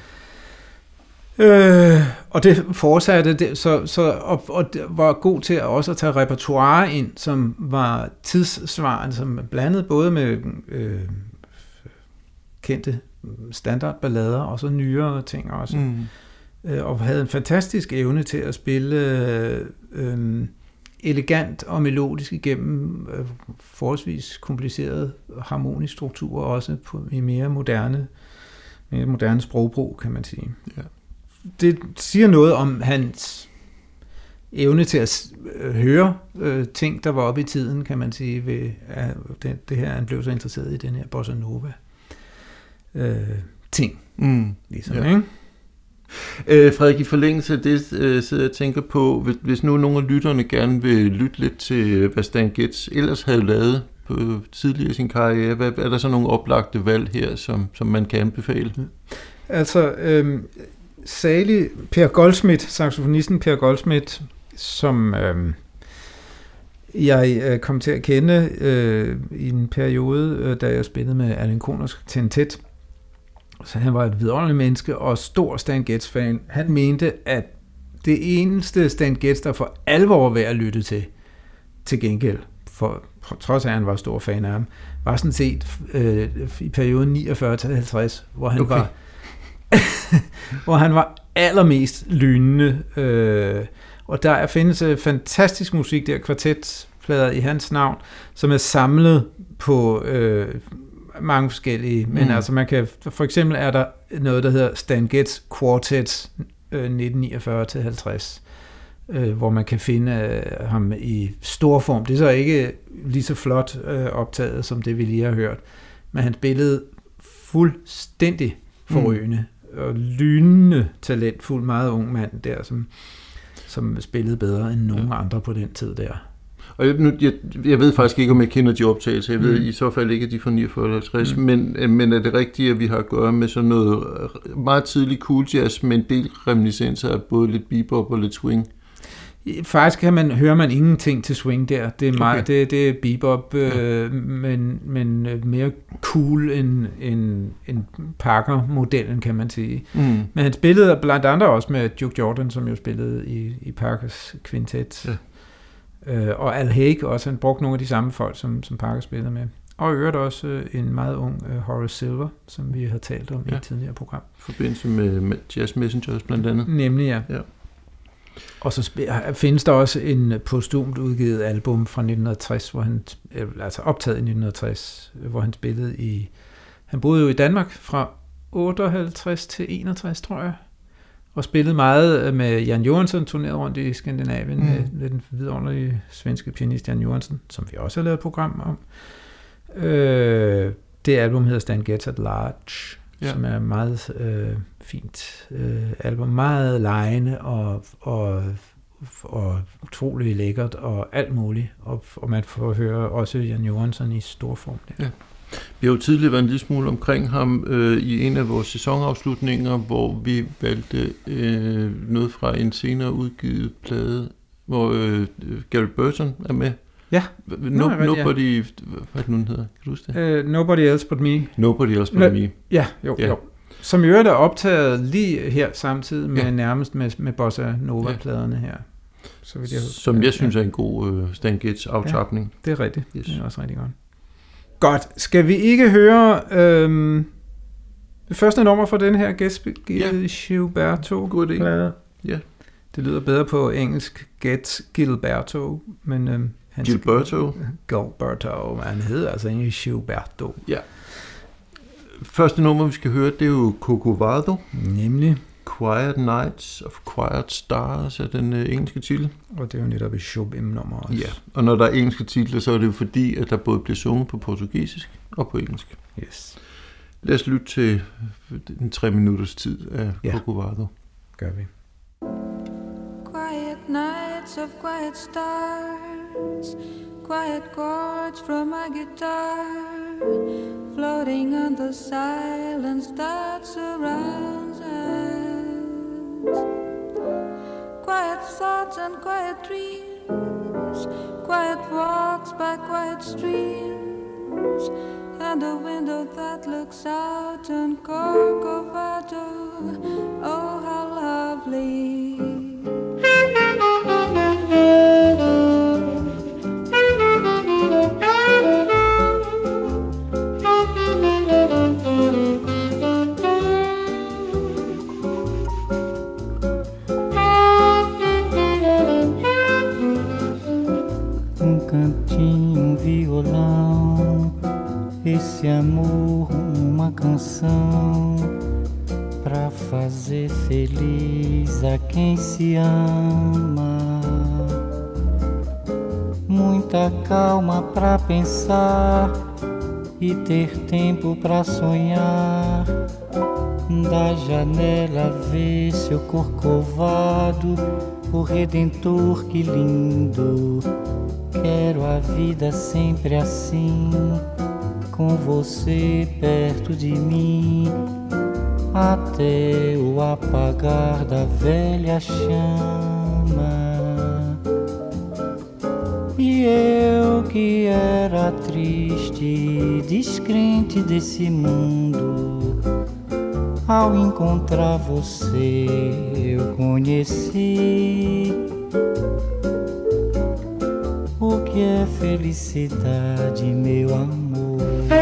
Øh, og det fortsatte, det, så, så, og, og det var god til også at tage repertoire ind, som var tidssvarende, som blandede både med øh, kendte standardballader og så nyere ting også Mm. øh, og havde en fantastisk evne til at spille øh, øh, elegant og melodisk igennem øh, forholdsvis komplicerede harmoniske strukturer, også på, i mere moderne, mere moderne sprogbrug, kan man sige. Ja. Det siger noget om hans evne til at øh, høre øh, ting, der var oppe i tiden, kan man sige, ved at det, det her, han blev så interesseret i den her bossa nova øh, ting, Mm. ligesom, ja. ikke? Øh, Frederik, i forlængelse af det øh, sidder jeg og tænker på, hvis, hvis nu nogle af lytterne gerne vil lytte lidt til, øh, hvad Stan Getz ellers havde lavet på tidligere i sin karriere, hvad, er der så nogle oplagte valg her, som, som man kan anbefale? Altså, øhm, særlig Per Goldsmith, saxofonisten Per Goldsmith, som øhm, jeg øh, kom til at kende øh, i en periode, øh, da jeg spillede med Allen Koners Tentet. Så han var et vidunderligt menneske og stor Stan Getz-fan. Han mente, at det eneste Stan Getz, der for alvor værd at lytte til, til gengæld, for, for trods af, at han var stor fan af ham, var sådan set øh, i perioden 49-50, hvor han okay. var hvor han var allermest lynende. Øh, og der findes øh, fantastisk musik der, kvartetplader i hans navn, som er samlet på øh, mange forskellige. Men Mm. mm. altså man kan, for eksempel er der noget, der hedder Stan Getz Quartet øh, 1949-50, øh, hvor man kan finde øh, ham i stor form. Det er så ikke lige så flot øh, optaget, som det vi lige har hørt. Men han spillede fuldstændig forrygende mm. og lynende talentfuld, meget ung mand der, som, som spillede bedre end nogen ja. andre på den tid der. Og jeg, nu, jeg, jeg ved faktisk ikke, om jeg kender de optagelser. Jeg ved Mm. i så fald ikke, at de er fra 49 50, Mm. men, øh, men er det rigtigt, at vi har at gøre med sådan noget øh, meget tidlig cool jazz, med en del reminiscenser af både lidt bebop og lidt swing? Faktisk kan man, hører man ingenting til swing der. Det er, meget, Okay. det, det er bebop, øh, men, men øh, mere cool end, end, end Parker-modellen, kan man sige. Mm. Men han spillede blandt andre også med Duke Jordan, som jo spillede i, i Parkers kvintet. Ja. Øh, og Al Haig også, han brugte nogle af de samme folk, som, som Parker spillede med. Og i øvrigt også øh, en meget ung øh, Horace Silver, som vi har talt om ja. i et tidligere program. I forbindelse med, med Jazz Messengers blandt andet. Nemlig, ja. Ja. Og så findes der også en postumt udgivet album fra 1960, hvor han, øh, altså optaget i 1960, hvor han spillede i, han boede jo i Danmark fra 58 til 61, tror jeg, og spillede meget øh, med Jan Johansson, turneret rundt i Skandinavien, Mm. med, med den vidunderlige svenske pianist Jan Johansson, som vi også har lavet et program om. Øh, det album hedder Stan Getz at Large, Ja. ja. som er meget øh, fint øh, album. Meget lejende og, og, og utrolig lækkert og alt muligt. Og, og man får høre også Jan Johansson i stor form. Der. Vi har jo tidligere været en lille smule omkring ham øh, i en af vores sæsonafslutninger, hvor vi valgte øh, noget fra en senere udgivet plade, hvor øh, Gary Burton er med. Ja. No, jeg ved, ja. nobody, hvad det nu, hedder? Kan du huske det? Uh, Nobody Else But Me. Nobody else but Nå, me. Ja, jo, Ja. ja. jo. Som i øvrigt er optaget lige her samtidig med Ja. ja. nærmest med, med Bossa Nova-pladerne her. Så vidt jeg. Som jeg synes er en god øh, Stan Getz aftapning. Det er rigtigt. Yes. Det er også rigtig godt. Godt. Skal vi ikke høre øhm, Det første nummer for den her Ja. Gilberto. God idé. plade. Ja. Det lyder bedre på engelsk Get Gilberto, men øhm, han Gilberto. Gilberto, men han hedder altså egentlig Gilberto. Første nummer, vi skal høre, det er jo Corcovado. Nemlig, Quiet Nights of Quiet Stars er den øh, engelske titel. og det er jo netop et Chopin-nummer også. Ja, og når der er engelske titler, så er det jo fordi, at der både bliver sunget på portugisisk og på engelsk. Yes, Lad os lytte til en tre minutters tid af Ja. Corcovado. gør vi. Quiet nights of quiet stars, quiet chords from my guitar, floating on the silence that surrounds us. Quiet thoughts and quiet dreams, quiet walks by quiet streams, and a window that looks out on Corcovado. Oh, how lovely! Esse amor, uma canção pra fazer feliz a quem se ama. Muita calma pra pensar e ter tempo pra sonhar. Da janela ver seu corcovado, o redentor que lindo. Quero a vida sempre assim, com você perto de mim, até o apagar da velha chama. E eu que era triste, descrente desse mundo, ao encontrar você eu conheci o que é felicidade, meu amor. Vi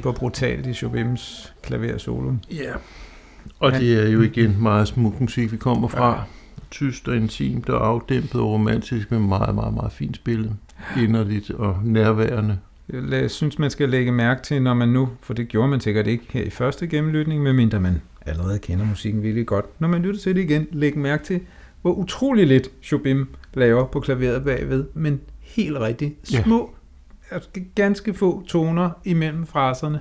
klipper brutalt i Chopins klaversolo. Ja. Og det er jo igen meget smuk musik, vi kommer fra. Ja. Tyst og intimt og afdæmpet og romantisk, men meget, meget, meget fint spillet. Inderligt og nærværende. Jeg synes, man skal lægge mærke til, når man nu, for det gjorde man sikkert ikke her i første gennemlytning, medmindre man allerede kender musikken virkelig godt. Når man lytter til det igen, læg mærke til, hvor utrolig lidt Chopin laver på klaveret bagved, men helt rigtigt Ja. små, altså ganske få toner imellem fraserne.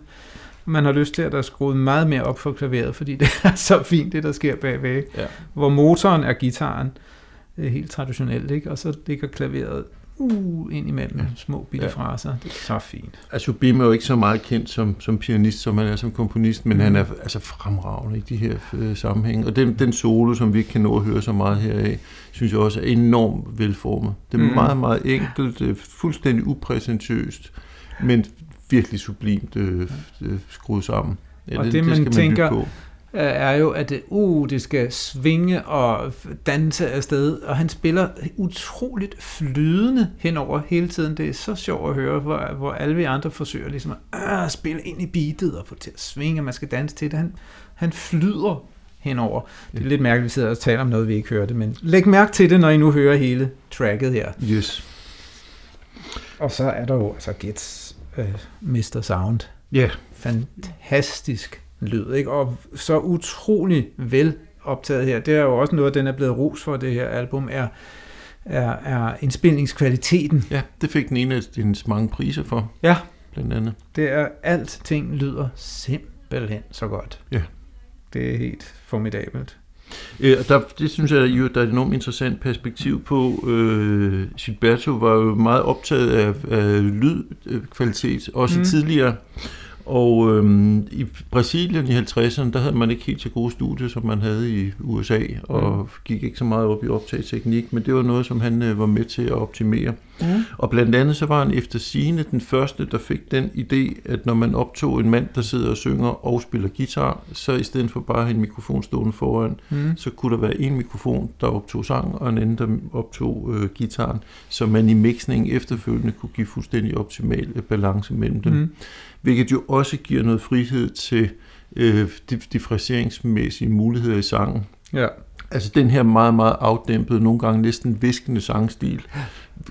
Man har lyst til, at der er skruet meget mere op for klaveret, fordi det er så fint, det der sker bagved. Ja. Hvor motoren er gitaren, helt traditionelt, ikke? og så ligger klaveret uh, ind imellem Ja. ja. små bitte Ja. ja. fraser. Det er så fint. Altså, Bim er jo ikke så meget kendt som, som pianist, som han er som komponist, men mm. han er altså fremragende i de her øh, sammenhænge. Og den, den solo, som vi ikke kan nå at høre så meget heraf, synes jeg også er enormt velformet. Det er mm. Meget, meget enkelt, øh, fuldstændig upræsentøst, men virkelig sublimt øh, øh, skruet sammen. Og det, man lytte tænker- på. Er jo, at det, uh, det skal svinge og danse afsted, og han spiller utroligt flydende henover hele tiden. Det er så sjovt at høre, hvor, hvor alle vi andre forsøger ligesom at øh, spille ind i beatet og få til at svinge, og man skal danse til det. Han, han flyder henover. Det er lidt mærkeligt, at vi sidder og taler om noget, vi ikke hørte, men læg mærke til det, når I nu hører hele tracket her. Yes. Og så er der jo altså Gets øh, Mr. Sound. Ja, Fantastisk lyd, ikke? Og så utrolig vel optaget her. Det er jo også noget, den er blevet ros for, det her album, er, er, er indspilningskvaliteten. ja, det fik den ene af dines mange priser for, Ja, blandt andet. det er, alting lyder simpelthen så godt. Ja. Det er helt formidabelt. Øh, og der, det synes jeg jo, der er et enormt interessant perspektiv på. Øh, Gilberto var jo meget optaget af, af lydkvalitet, også mm. tidligere. Og øhm, i Brasilien i 50'erne, der havde man ikke helt så gode studier, som man havde i USA, og Mm. gik ikke så meget op i optageteknik, men det var noget, som han øh, var med til at optimere. Mm. Og blandt andet så var han efter sigende den første, der fik den idé, at når man optog en mand, der sidder og synger og spiller guitar, så i stedet for bare at have en mikrofon stående foran, Mm. så kunne der være en mikrofon, der optog sang, og en anden, der optog øh, gitaren, så man i mixning efterfølgende kunne give fuldstændig optimal balance mellem dem. Mm. Hvilket jo også giver noget frihed til øh, dif- differentieringsmæssige muligheder i sangen. Ja. Altså den her meget, meget afdæmpede, nogle gange næsten viskende sangstil,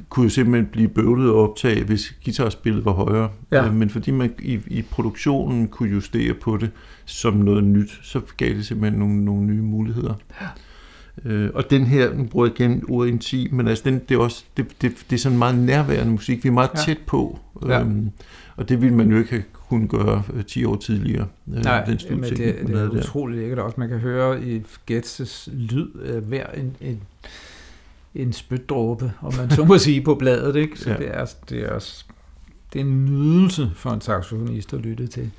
kunne jo simpelthen blive bøvlet at optage, hvis guitarspillet var højere. Ja. Øh, Men fordi man i, i produktionen kunne justere på det som noget nyt, så gav det simpelthen nogle, nogle nye muligheder. Øh, og den her, nu bruger jeg igen ordet intim, men altså den, det, er også, det, det, det er sådan meget nærværende musik. Vi er meget Ja. ja. tæt på. Ja. Øhm, og det ville man jo ikke have kunnet gøre øh, 10 år tidligere. øh, Nej, den men det, det er der. utroligt lækkert også. Man kan høre i Gets' lyd øh, hver en, en, en spytdråbe, om man så må sige, på bladet. Ikke? Så ja. Ja. det, er, det, er, også- det er en nydelse for en saxofonist at lytte til.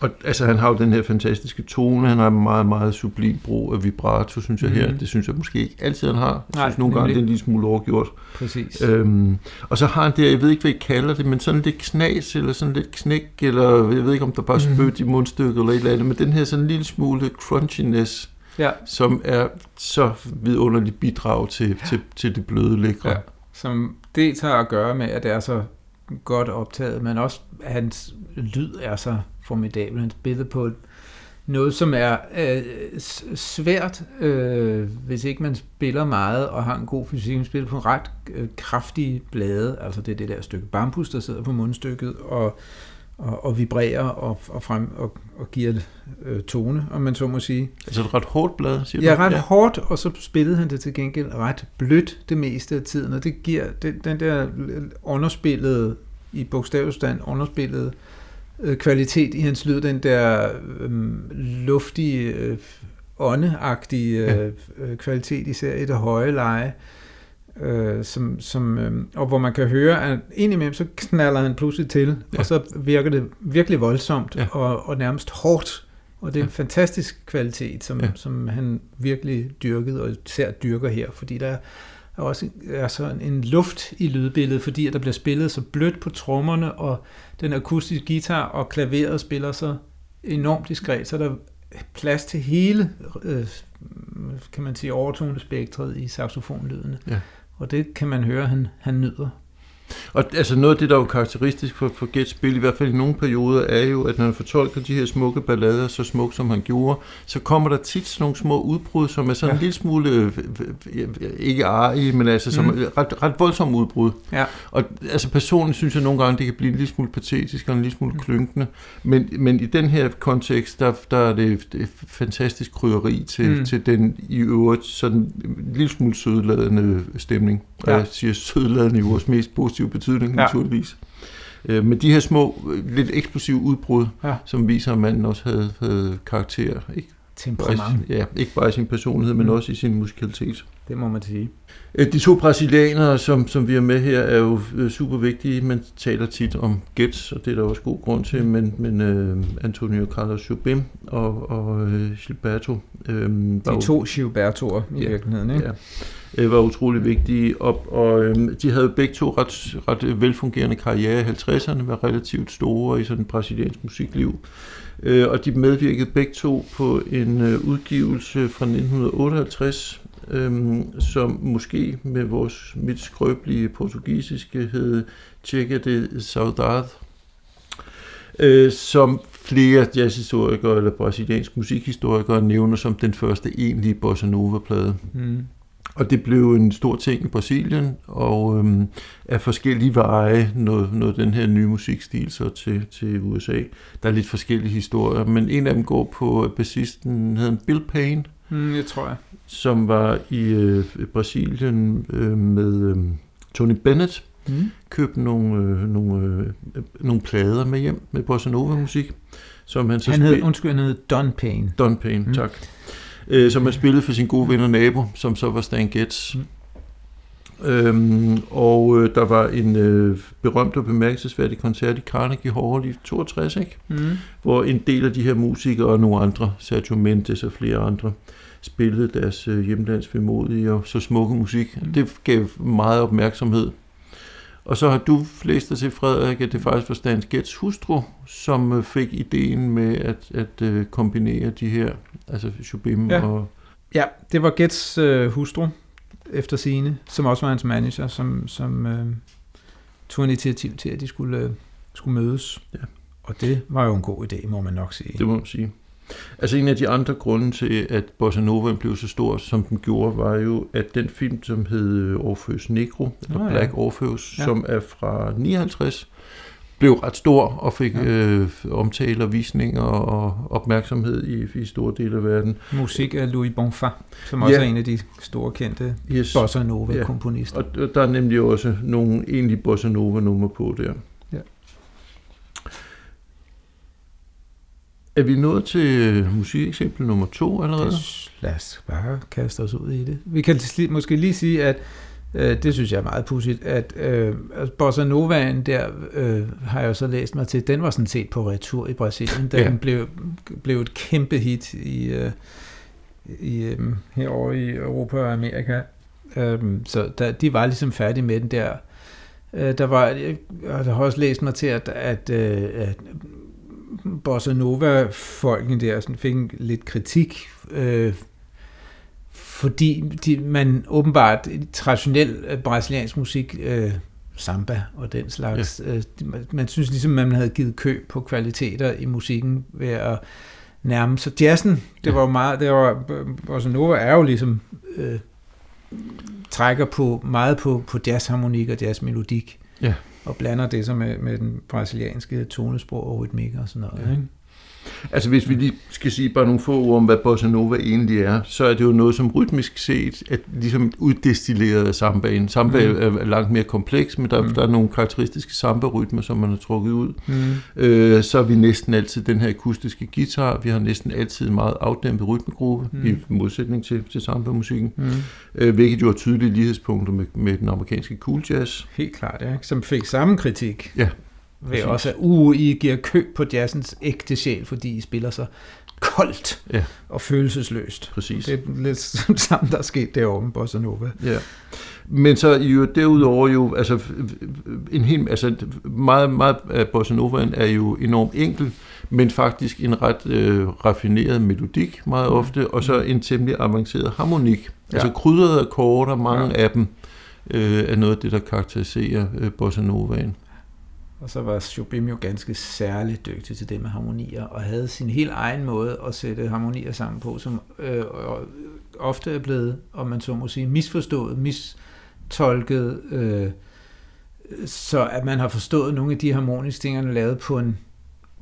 Og altså, han har jo den her fantastiske tone, han har en meget, meget sublim brug af vibrato, synes jeg Mhm. her. Det synes jeg måske ikke altid, han har. Jeg Nej, synes nogle gange, det er en lille smule overgjort. Præcis. Øhm, og så har han det, jeg ved ikke, hvad I kalder det, men sådan lidt knas, eller sådan lidt knæk, eller jeg ved ikke, om der bare Mhm. spødt i mundstykket, eller et eller andet, men den her sådan en lille smule crunchiness, Ja, som er så vidunderligt bidrag til, til, til det bløde lækre. Ja. som dels har at gøre med, at det er så godt optaget, men også at hans lyd er så formidabel. Han spiller på et- noget, som er øh, svært, øh, hvis ikke man spiller meget og har en god fysik. Man spiller på en ret øh, kraftige blade, altså det er det der stykke bambus, der sidder på mundstykket og, og, og vibrerer og, og, frem, og, og giver øh, tone, om man så må sige. Altså et ret hårdt blad, siger Ja, du? ret ja. hårdt, og så spillede han det til gengæld ret blødt det meste af tiden, og det giver den, den der underspillede, i bogstavstand underspillede øh, kvalitet i hans lyd, den der øh, luftige, øh, åndeagtige Ja. øh, øh, kvalitet, især i det høje leje, øh, som, som, øh, og hvor man kan høre, at indimellem så knaller han pludselig til, ja. Og så virker det virkelig voldsomt Ja. og, og nærmest hårdt, og det er en Ja. fantastisk kvalitet, som, ja. Som han virkelig dyrkede, og især dyrker her, fordi der er også er sådan en luft i lydbilledet, fordi at der bliver spillet så blødt på trommerne, og den akustiske guitar og klaveret spiller så enormt diskret, så der er plads til hele, øh, kan man sige, overtonespektret i saxofonlydene. Ja. Og det kan man høre, han, han nyder. Og altså noget af det, der er jo karakteristisk for, for Gets spil, i hvert fald i nogle perioder, er jo, at når han fortolker de her smukke ballader så smukt, som han gjorde, så kommer der tit sådan nogle små udbrud, som er sådan ja. En lille smule, øh, øh, øh, ikke arige, men altså som Mm. mm. ret, ret voldsomme udbrud. Ja. Og altså personligt synes jeg nogle gange, det kan blive en lille smule patetisk og en lille smule klynkende. Men, men i den her kontekst, der, der er det et fantastisk krydderi til, Mm. mm. til den i øvrigt sådan en lille smule sødladende stemning. Og Ja. jeg siger sødladende i vores mest positive betydning, Ja. naturligvis. Øh, Men de her små, øh, lidt eksplosive udbrud, Ja. som viser, at manden også havde, havde karakter. Ikke Temperament, ja, ikke bare i sin personlighed, men Mm. også i sin musikalitet. det må man sige. Øh, De to brasilianere, som, som vi er med her, er jo øh, super vigtige. Man taler tit om Gets, og det er der også god grund til, men, men uh, Antonio Carlos Jobim og, og uh, Gilberto øh, De to Gilbertoer i Ja. virkeligheden, ikke? ja, øh, var utrolig vigtige, og, og øh, de havde begge to ret, ret velfungerende karriere i 50'erne, var relativt store i sådan brasiliansk musikliv. Øh, og de medvirkede begge to på en øh, udgivelse fra 1958, øh, som måske med vores mit skrøbelige portugisiske hed Tjekke de Saudade, øh, som flere jazzhistorikere eller brasiliansk musikhistorikere nævner som den første egentlige bossa nova-plade. Mm. Og det blev en stor ting i Brasilien, og øhm, af forskellige veje nåede, nåede den her nye musikstil så til, til USA. Der er lidt forskellige historier, men en af dem går på bassisten, hedder Bill Payne, Mm, jeg tror jeg. som var i øh, Brasilien øh, med øh, Tony Bennett, Mm. købte nogle, øh, nogle, øh, nogle plader med hjem med bossa nova musik, som han så Han hed, undskyld, han hed Don Payne. Don Payne, mm. tak. Øh, som han spillede for sin gode ven og nabo, som så var Stan Getz. Mm. Øhm, og øh, der var en øh, berømt og bemærkelsesværdig koncert i Carnegie Hall i 62, ikke? Mm. hvor en del af de her musikere og nogle andre, Sergio Mendes og flere andre, spillede deres øh, hjemlands vemodige og så smukke musik. Mm. Det gav meget opmærksomhed. Og så har du flæst dig til, Frederik, at det faktisk var Stan Getz hustru, som øh, fik ideen med at, at øh, kombinere de her, altså Jobim Ja. og... Ja, det var Gets øh, hustru, efter sine, som også var hans manager, som, som øh, tog initiativ til, at de skulle, øh, skulle mødes. Ja. Og det var jo en god idé, må man nok sige. Det må man sige. Altså en af de andre grunde til, at Bossa Nova blev så stor, som den gjorde, var jo, at den film, som hed Orpheus Negro, eller Nå, ja. Black Orpheus, ja. som er fra 59, blev ret stor og fik Ja. ja. øh, omtale og visninger og opmærksomhed i, i store dele af verden. Musik af Louis Bonfa, som også Ja. er en af de store kendte Yes. bossa nova-komponister. Og og der er nemlig også nogle egentlige bossa nova numre på der. Ja. Er vi nået til musikeksempel nummer to allerede? Lad os bare kaste os ud i det. Vi kan måske lige sige, at øh, det synes jeg er meget pudsigt, at øh, altså Bossa Novaen der, øh, har jeg så læst mig til, den var sådan set på retur i Brasilien, da Ja. den blev, blev et kæmpe hit i, øh, i øh, herovre i Europa og Amerika. Øh, så der, de var ligesom færdige med den der. Øh, der var, jeg, jeg har også læst mig til, at, at, øh, at Bossa Nova-folkene der sådan fik en lidt kritik, øh, fordi de, man åbenbart traditionel øh, brasiliansk musik, øh, samba og den slags, ja. øh, man, man synes ligesom, man havde givet køb på kvaliteter i musikken ved at nærme sig jazzen. Det Ja. var jo meget, det var, Bossa Nova er jo ligesom øh, trækker på meget på, på jazzharmonik og jazzmelodik. Ja. Og blander det så med, med den brasilianske tonesprog og rytmik og sådan noget. Ja. Ikke? Altså hvis vi lige skal sige bare nogle få ord om, hvad bossa nova egentlig er, så er det jo noget som rytmisk set, at ligesom uddestilleret af sambaen. Samba Mm. er langt mere kompleks, men der, Mm. der er nogle karakteristiske samba-rytmer, som man har trukket ud. Mm. Øh, så har vi næsten altid den her akustiske guitar, vi har næsten altid en meget afdæmpet rytmegruppe, mm. i modsætning til, til samba-musikken, Mm. øh, hvilket jo er tydelige lighedspunkter med, med den amerikanske cool jazz. Helt klart, ja. Som fik samme kritik. Ja, Ved også, at uh, I giver køb på jazzens ægte sjæl, fordi I spiller så koldt Ja. og følelsesløst. Præcis. Det er lidt samme, der er sket derovre Bossa Nova. Ja. Men så jo derudover jo, altså en helt, altså meget, meget af bossa novaen er jo enormt enkel, men faktisk en ret øh, raffineret melodik meget ofte, og så en temmelig avanceret harmonik. Ja. Altså krydrede akkorder, mange ja. af dem, øh, er noget af det, der karakteriserer øh, bossa novaen. Og så var Jobim jo ganske særligt dygtig til det med harmonier, og havde sin helt egen måde at sætte harmonier sammen på, som øh, ofte er blevet, om man så må sige, misforstået, mistolket, øh, så at man har forstået nogle af de harmoniske ting, han har lavet på en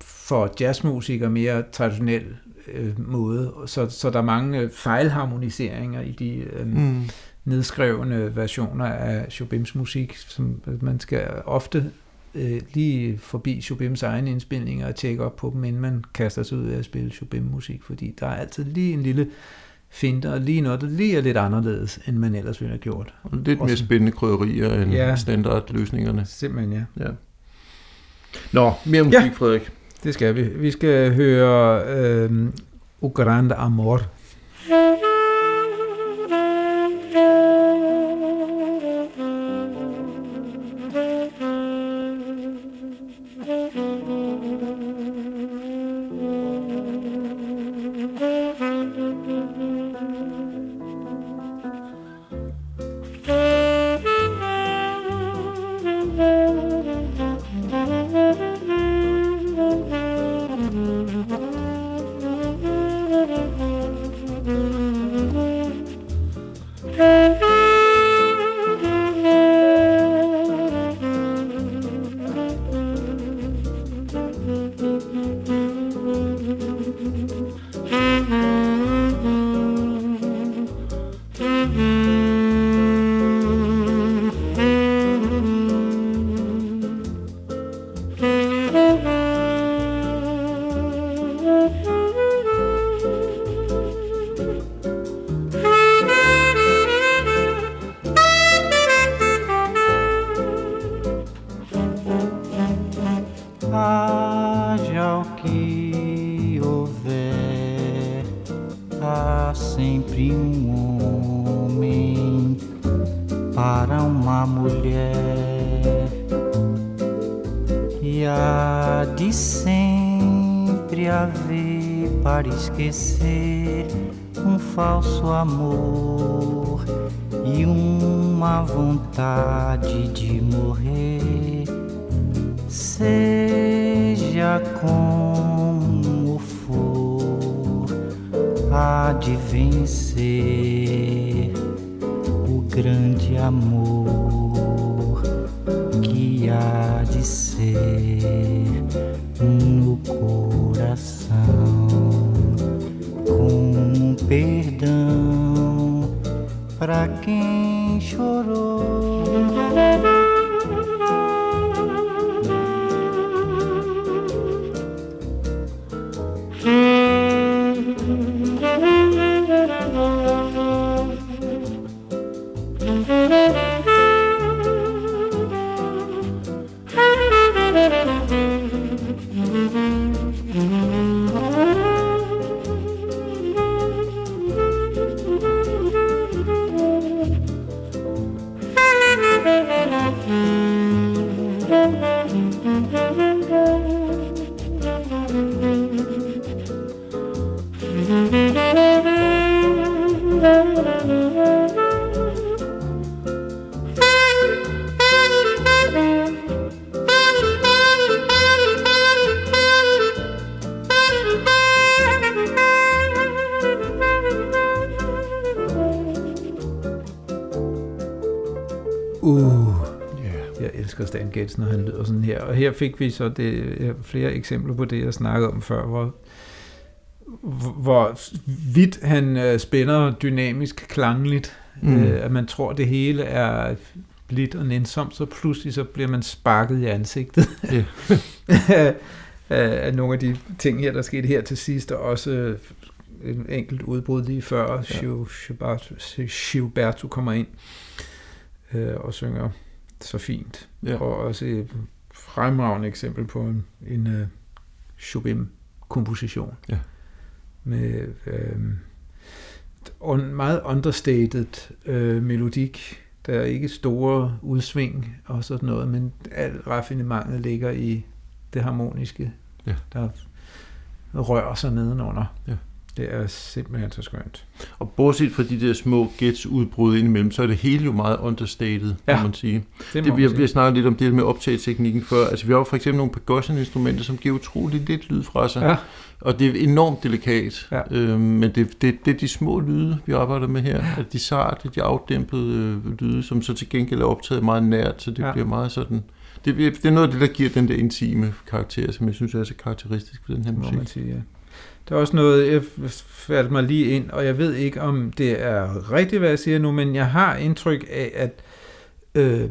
for jazzmusikere mere traditionel øh, måde. Så, så der er mange øh, fejlharmoniseringer i de øh, Mm. nedskrevne versioner af Jobims musik, som man skal ofte øh, lige forbi Jobims egne indspilninger og tjekke op på dem, inden man kaster sig ud af at spille Jobim-musik, fordi der er altid lige en lille finte og lige noget, der lige er lidt anderledes, end man ellers ville have gjort. Og lidt mere spændende krydderier end Ja. standardløsningerne. Simpelthen, ja. Ja. Nå, mere musik, Ja. Frederik. Det skal vi. Vi skal høre øh, O Grande Amor. Thank you. Esquecer um falso amor e uma vontade de morrer. Seja como for, há de vencer o grande amor her. Fik vi så det, ja, flere eksempler på det, jeg snakkede om før, hvor, hvor vidt han øh, spænder dynamisk klangligt. Mm. Øh, at man tror, det hele er blidt og nænsomt, så pludselig så bliver man sparket i ansigtet. Af af nogle af de ting her, der skete her til sidst, og også øh, en enkelt udbrud lige før, ja. Gilberto, Gilberto kommer ind øh, og synger så fint. Ja. Og også et fremragende eksempel på en, en uh, Chopin-komposition. Ja. Med øh, un, meget understated øh, melodik. Der er ikke store udsving og sådan noget, men al raffinementet ligger i det harmoniske, Ja. der rører sig nedenunder. Ja. Det er simpelthen så skønt. Og bortset fra de der små gets udbrud indimellem, så er det hele jo meget understated, ja. Kan man sige. Det, Det, må vi, har, vi har snakket lidt om det med optageteknikken før. Altså, vi har jo for eksempel nogle percussion-instrumenter, som giver utrolig lidt lyd fra sig. Ja. Og det er enormt delikat. Ja. Øhm, men det, det, det er de små lyde, vi arbejder med her. Ja. De sarte, de afdæmpede øh, lyde, som så til gengæld er optaget meget nært, så det ja. Bliver meget sådan... Det, det er noget af det, der giver den der intime karakter, som jeg synes er så karakteristisk for den her må musik. man sige, ja. Der er også noget, jeg faldt mig lige ind, og jeg ved ikke, om det er rigtigt, hvad jeg siger nu, men jeg har indtryk af, at øh,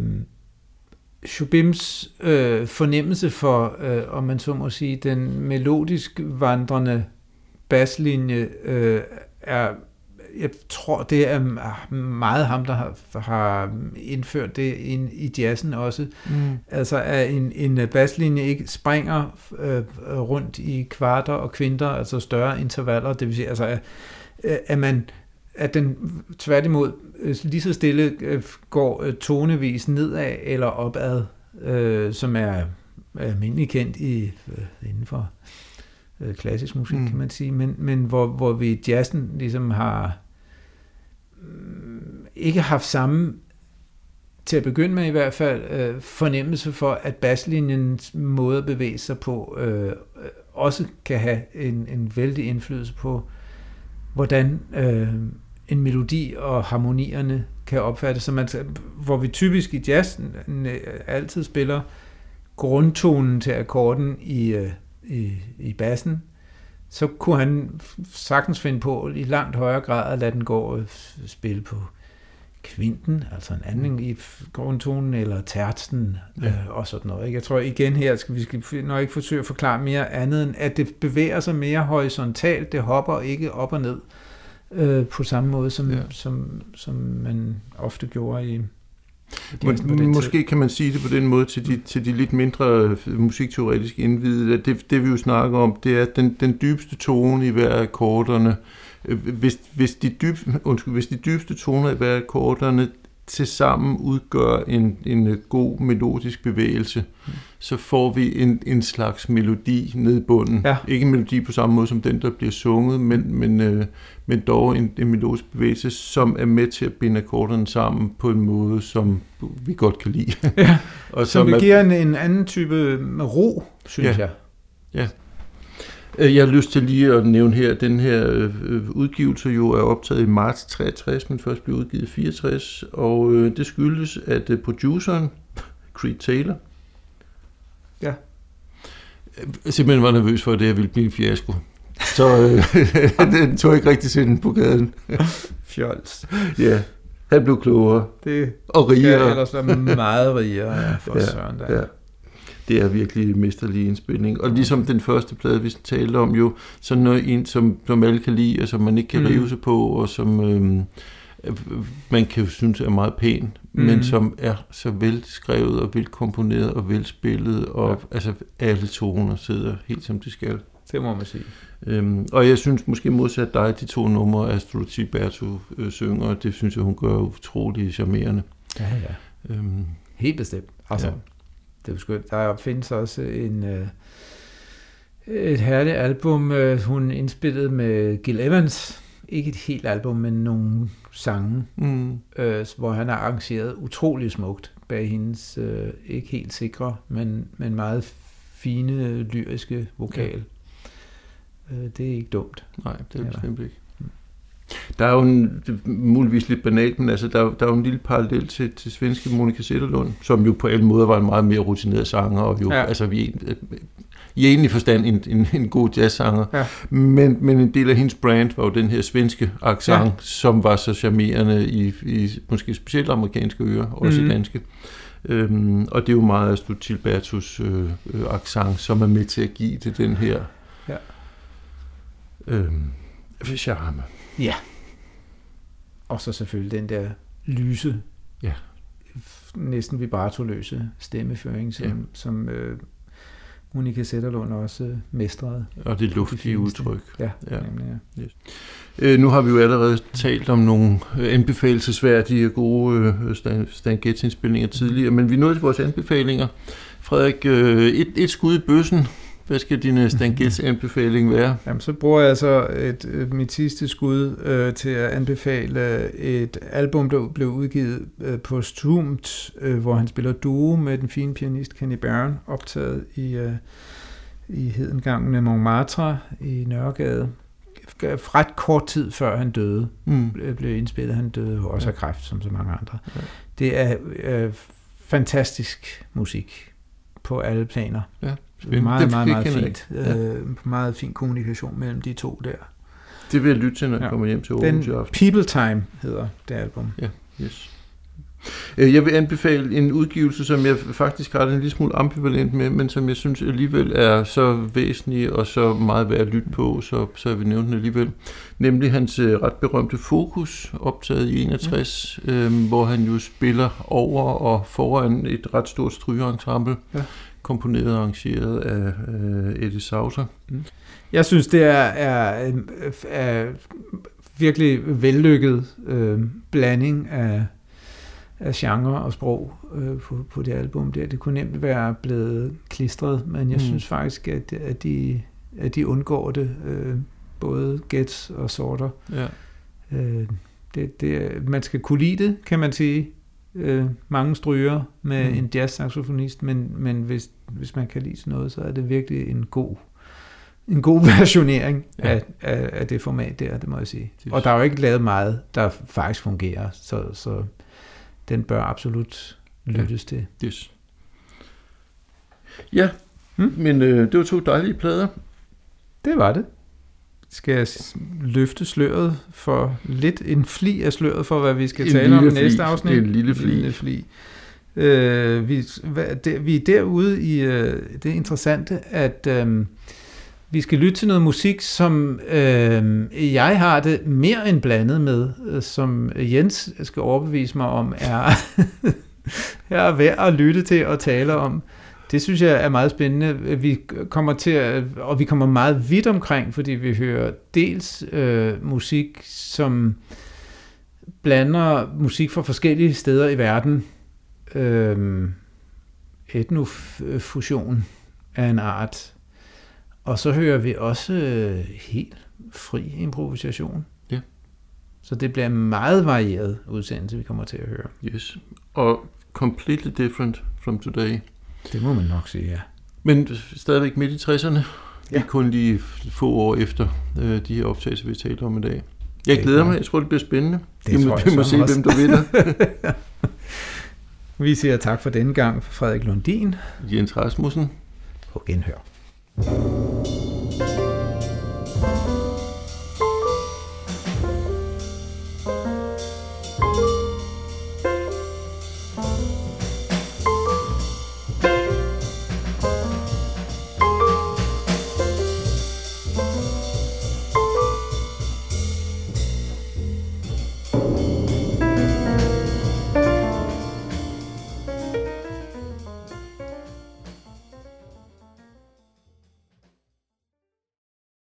Shubims øh, fornemmelse for, øh, om man så må sige, den melodisk vandrende baslinje øh, er, jeg tror, det er meget ham, der har, har indført det ind i jazzen også. Mm. Altså at en, en baslinje ikke springer øh, rundt i kvarter og kvinter, altså større intervaller, det vil sige, altså at, at man at den tværtimod øh, lige så stille øh, går øh, tonevis nedad eller opad, øh, som er almindelig kendt i, øh, inden for øh, klassisk musik, Mm. mm. kan man sige, men, men hvor, hvor vi jazzen ligesom har mm, ikke haft samme til at begynde med i hvert fald, øh, fornemmelse for, at baslinjens måde at bevæge sig på, øh, også kan have en, en vældig indflydelse på, hvordan øh, en melodi og harmonierne kan opfattes. Så man, hvor vi typisk i jazzen altid spiller grundtonen til akkorden i, øh, i, i bassen, så kunne han sagtens finde på i langt højere grad at lade den gå og spille på kvinten, altså en anden i grundtonen, eller tertsen, Ja. øh, og sådan noget. Ikke? Jeg tror igen her, skal vi skal nok ikke forsøge at forklare mere andet, end at det bevæger sig mere horisontalt, det hopper ikke op og ned øh, på samme måde, som, Ja. som, som man ofte gjorde i Må, måske kan man sige det på den måde til de, til de lidt mindre øh, musikteoretiske indvidede, det, det vi jo snakker om, det er at den, den dybeste tone i hver af akkorderne. Øh, Hvis, hvis, de dyb, undskyld, hvis de dybeste toner i hver af akkorderne til sammen udgør en, en god melodisk bevægelse, mm. så får vi en, en slags melodi ned i bunden. Ja. Ikke en melodi på samme måde som den, der bliver sunget, men, men, øh, men dog en, en melodisk bevægelse, som er med til at binde akkorderne sammen på en måde, som vi godt kan lide. Ja, og som er, giver en, en anden type ro, synes Ja. jeg. Øh, Jeg har lyst til lige at nævne her, at den her øh, udgivelse jo er optaget i marts 63, men først blev udgivet i 64, og øh, det skyldes, at øh, produceren, Creed Taylor, Ja. øh, simpelthen var nervøs for, at det her ville blive en fiasko. Så øh, den tog ikke rigtig sind på gaden. Fjols. Ja, han blev klogere Det og rigere. ellers være meget rigere ja, for Ja, Søren. Der. Ja. Det er virkelig mesterlig indspilning. Og ligesom den første plade, vi talte om jo, sådan noget en, som, som alle kan lide, og som man ikke kan Mm. rive sig på, og som øh, man kan jo synes er meget pæn, Mm. men som er så velskrevet og velkomponeret og velspillet, og Ja. altså alle toner sidder helt som de skal. Det må man sige. Øhm, og jeg synes måske modsat dig, de to numre, Astro Berto øh, synger, det synes jeg, hun gør utrolig charmerende. Ja, ja. Øhm, Helt bestemt. Altså, ja. Det er jo skønt. Der findes også en, øh, et herligt album, øh, hun indspillede med Gil Evans. Ikke et helt album, men nogle sange, mm, øh, hvor han har arrangeret utrolig smukt bag hendes øh, ikke helt sikre, men, men meget fine lyriske vokal. Ja. Øh, det er ikke dumt. Nej, det er bestemt ikke. Der er jo en, muligvis lidt banalt, men altså, der, er- der er jo en lille parallel til, til svenske Monika Zetterlund, som jo på alle måder var en meget mere rutineret sanger, og jo, Ja. altså, vi, er- i egentlig forstand en, en, en god jazzsanger. Ja. Men, men en del af hendes brand var jo den her svenske accent, Ja. som var så charmerende i, i måske specielt amerikanske ører, også mm. i danske. Øhm, og det er jo meget Astrid Tilbertus øh, øh, accent, som er med til at give det den her Ja. øhm, charme. Ja. Og så selvfølgelig den der lyse, Ja. næsten vibratoløse stemmeføring, som, ja. Som øh, Monika Sætterlund også øh, mestrede. Og det luftige udtryk. Ja, ja. Nemlig, ja. Øh, nu har vi jo allerede talt om nogle øh, anbefalesværdige gode øh, Stan, Stan Getz indspilninger tidligere, men vi nået til vores anbefalinger. Frederik, øh, et, et skud i bøssen. Hvad skal din øh, Stan Getz anbefaling være? Jamen, så bruger jeg altså et, øh, mit sidste skud øh, til at anbefale et album, der blev udgivet øh, posthumt, øh, hvor han spiller duo med den fine pianist Kenny Barron, optaget i, øh, i Hedengangen af Montmartre i Nørregade. Ret kort tid før han døde, Mm. blev- indspillet. Han døde også af kræft, som så mange andre. Ja. Det er øh, fantastisk musik på alle planer. Ja, Meget, meget, meget, meget kender jeg fint. ikke. Ja. Øh, meget fin kommunikation mellem de to der. Det vil jeg lytte til, når jeg Ja. kommer hjem til Den Aarhus i aften. People Time hedder det album. Yes. Øh, Jeg vil anbefale en udgivelse, som jeg faktisk har det en lille smule ambivalent med, men som jeg synes alligevel er så væsentlig og så meget værd at lytte på, så, så jeg vil nævne den alligevel. Nemlig hans øh, ret berømte Fokus, optaget i 61, øh, hvor han jo spiller over og foran et ret stort strygeensemble, Ja. Komponeret og arrangeret af øh, Eddie Sauter. Jeg synes, det er, er, er, er virkelig vellykket øh, blanding af, af genre og sprog øh, på, på det album der. Det kunne nemt være blevet klistret, men jeg Mm. synes faktisk, at, at, de, at de undgår det. Øh, både Gets og Sorter. Ja. Øh, det, det, man skal kunne lide det, kan man sige. Øh, mange stryger med Mm. en jazz-saxofonist, men, men hvis, hvis man kan lide sådan noget, så er det virkelig en god, en god versionering Ja. af, af, af det format der, det må jeg sige. Det- Og der er jo ikke lavet meget, der faktisk fungerer, så, så den bør absolut lyttes ja. til. Yes. Ja, Hmm? men øh, det var to dejlige plader. Det var det. Skal jeg løfte sløret for lidt en fli af sløret for, hvad vi skal En tale om i næste afsnit? En lille flig. lille fli. Øh, vi, hvad, der, vi er derude i øh, det interessante, at øh, vi skal lytte til noget musik, som øh, jeg har det mere end blandet med, øh, som Jens skal overbevise mig om, er, er værd at lytte til og tale om. Det synes jeg er meget spændende. Vi kommer til at, og vi kommer meget vidt omkring, fordi vi hører dels øh, musik, som blander musik fra forskellige steder i verden. Øhm, etnofusion af en art. Og så hører vi også øh, helt fri improvisation. Ja. Så det bliver en meget varieret udsendelse, vi kommer til at høre. Yes. Og completely different from today. Det må man nok sige, ja. Men stadigvæk midt i 60'erne. Ja. Er kun lige få år efter øh, de her optagelser, vi taler om i dag. Jeg Det er glæder mig. Jeg tror, det bliver spændende. Det vi må, tror jeg vi må se, også. hvem der vinder. Vi siger tak for denne gang for Frederik Lundin Jens Rasmussen. på genhør. thank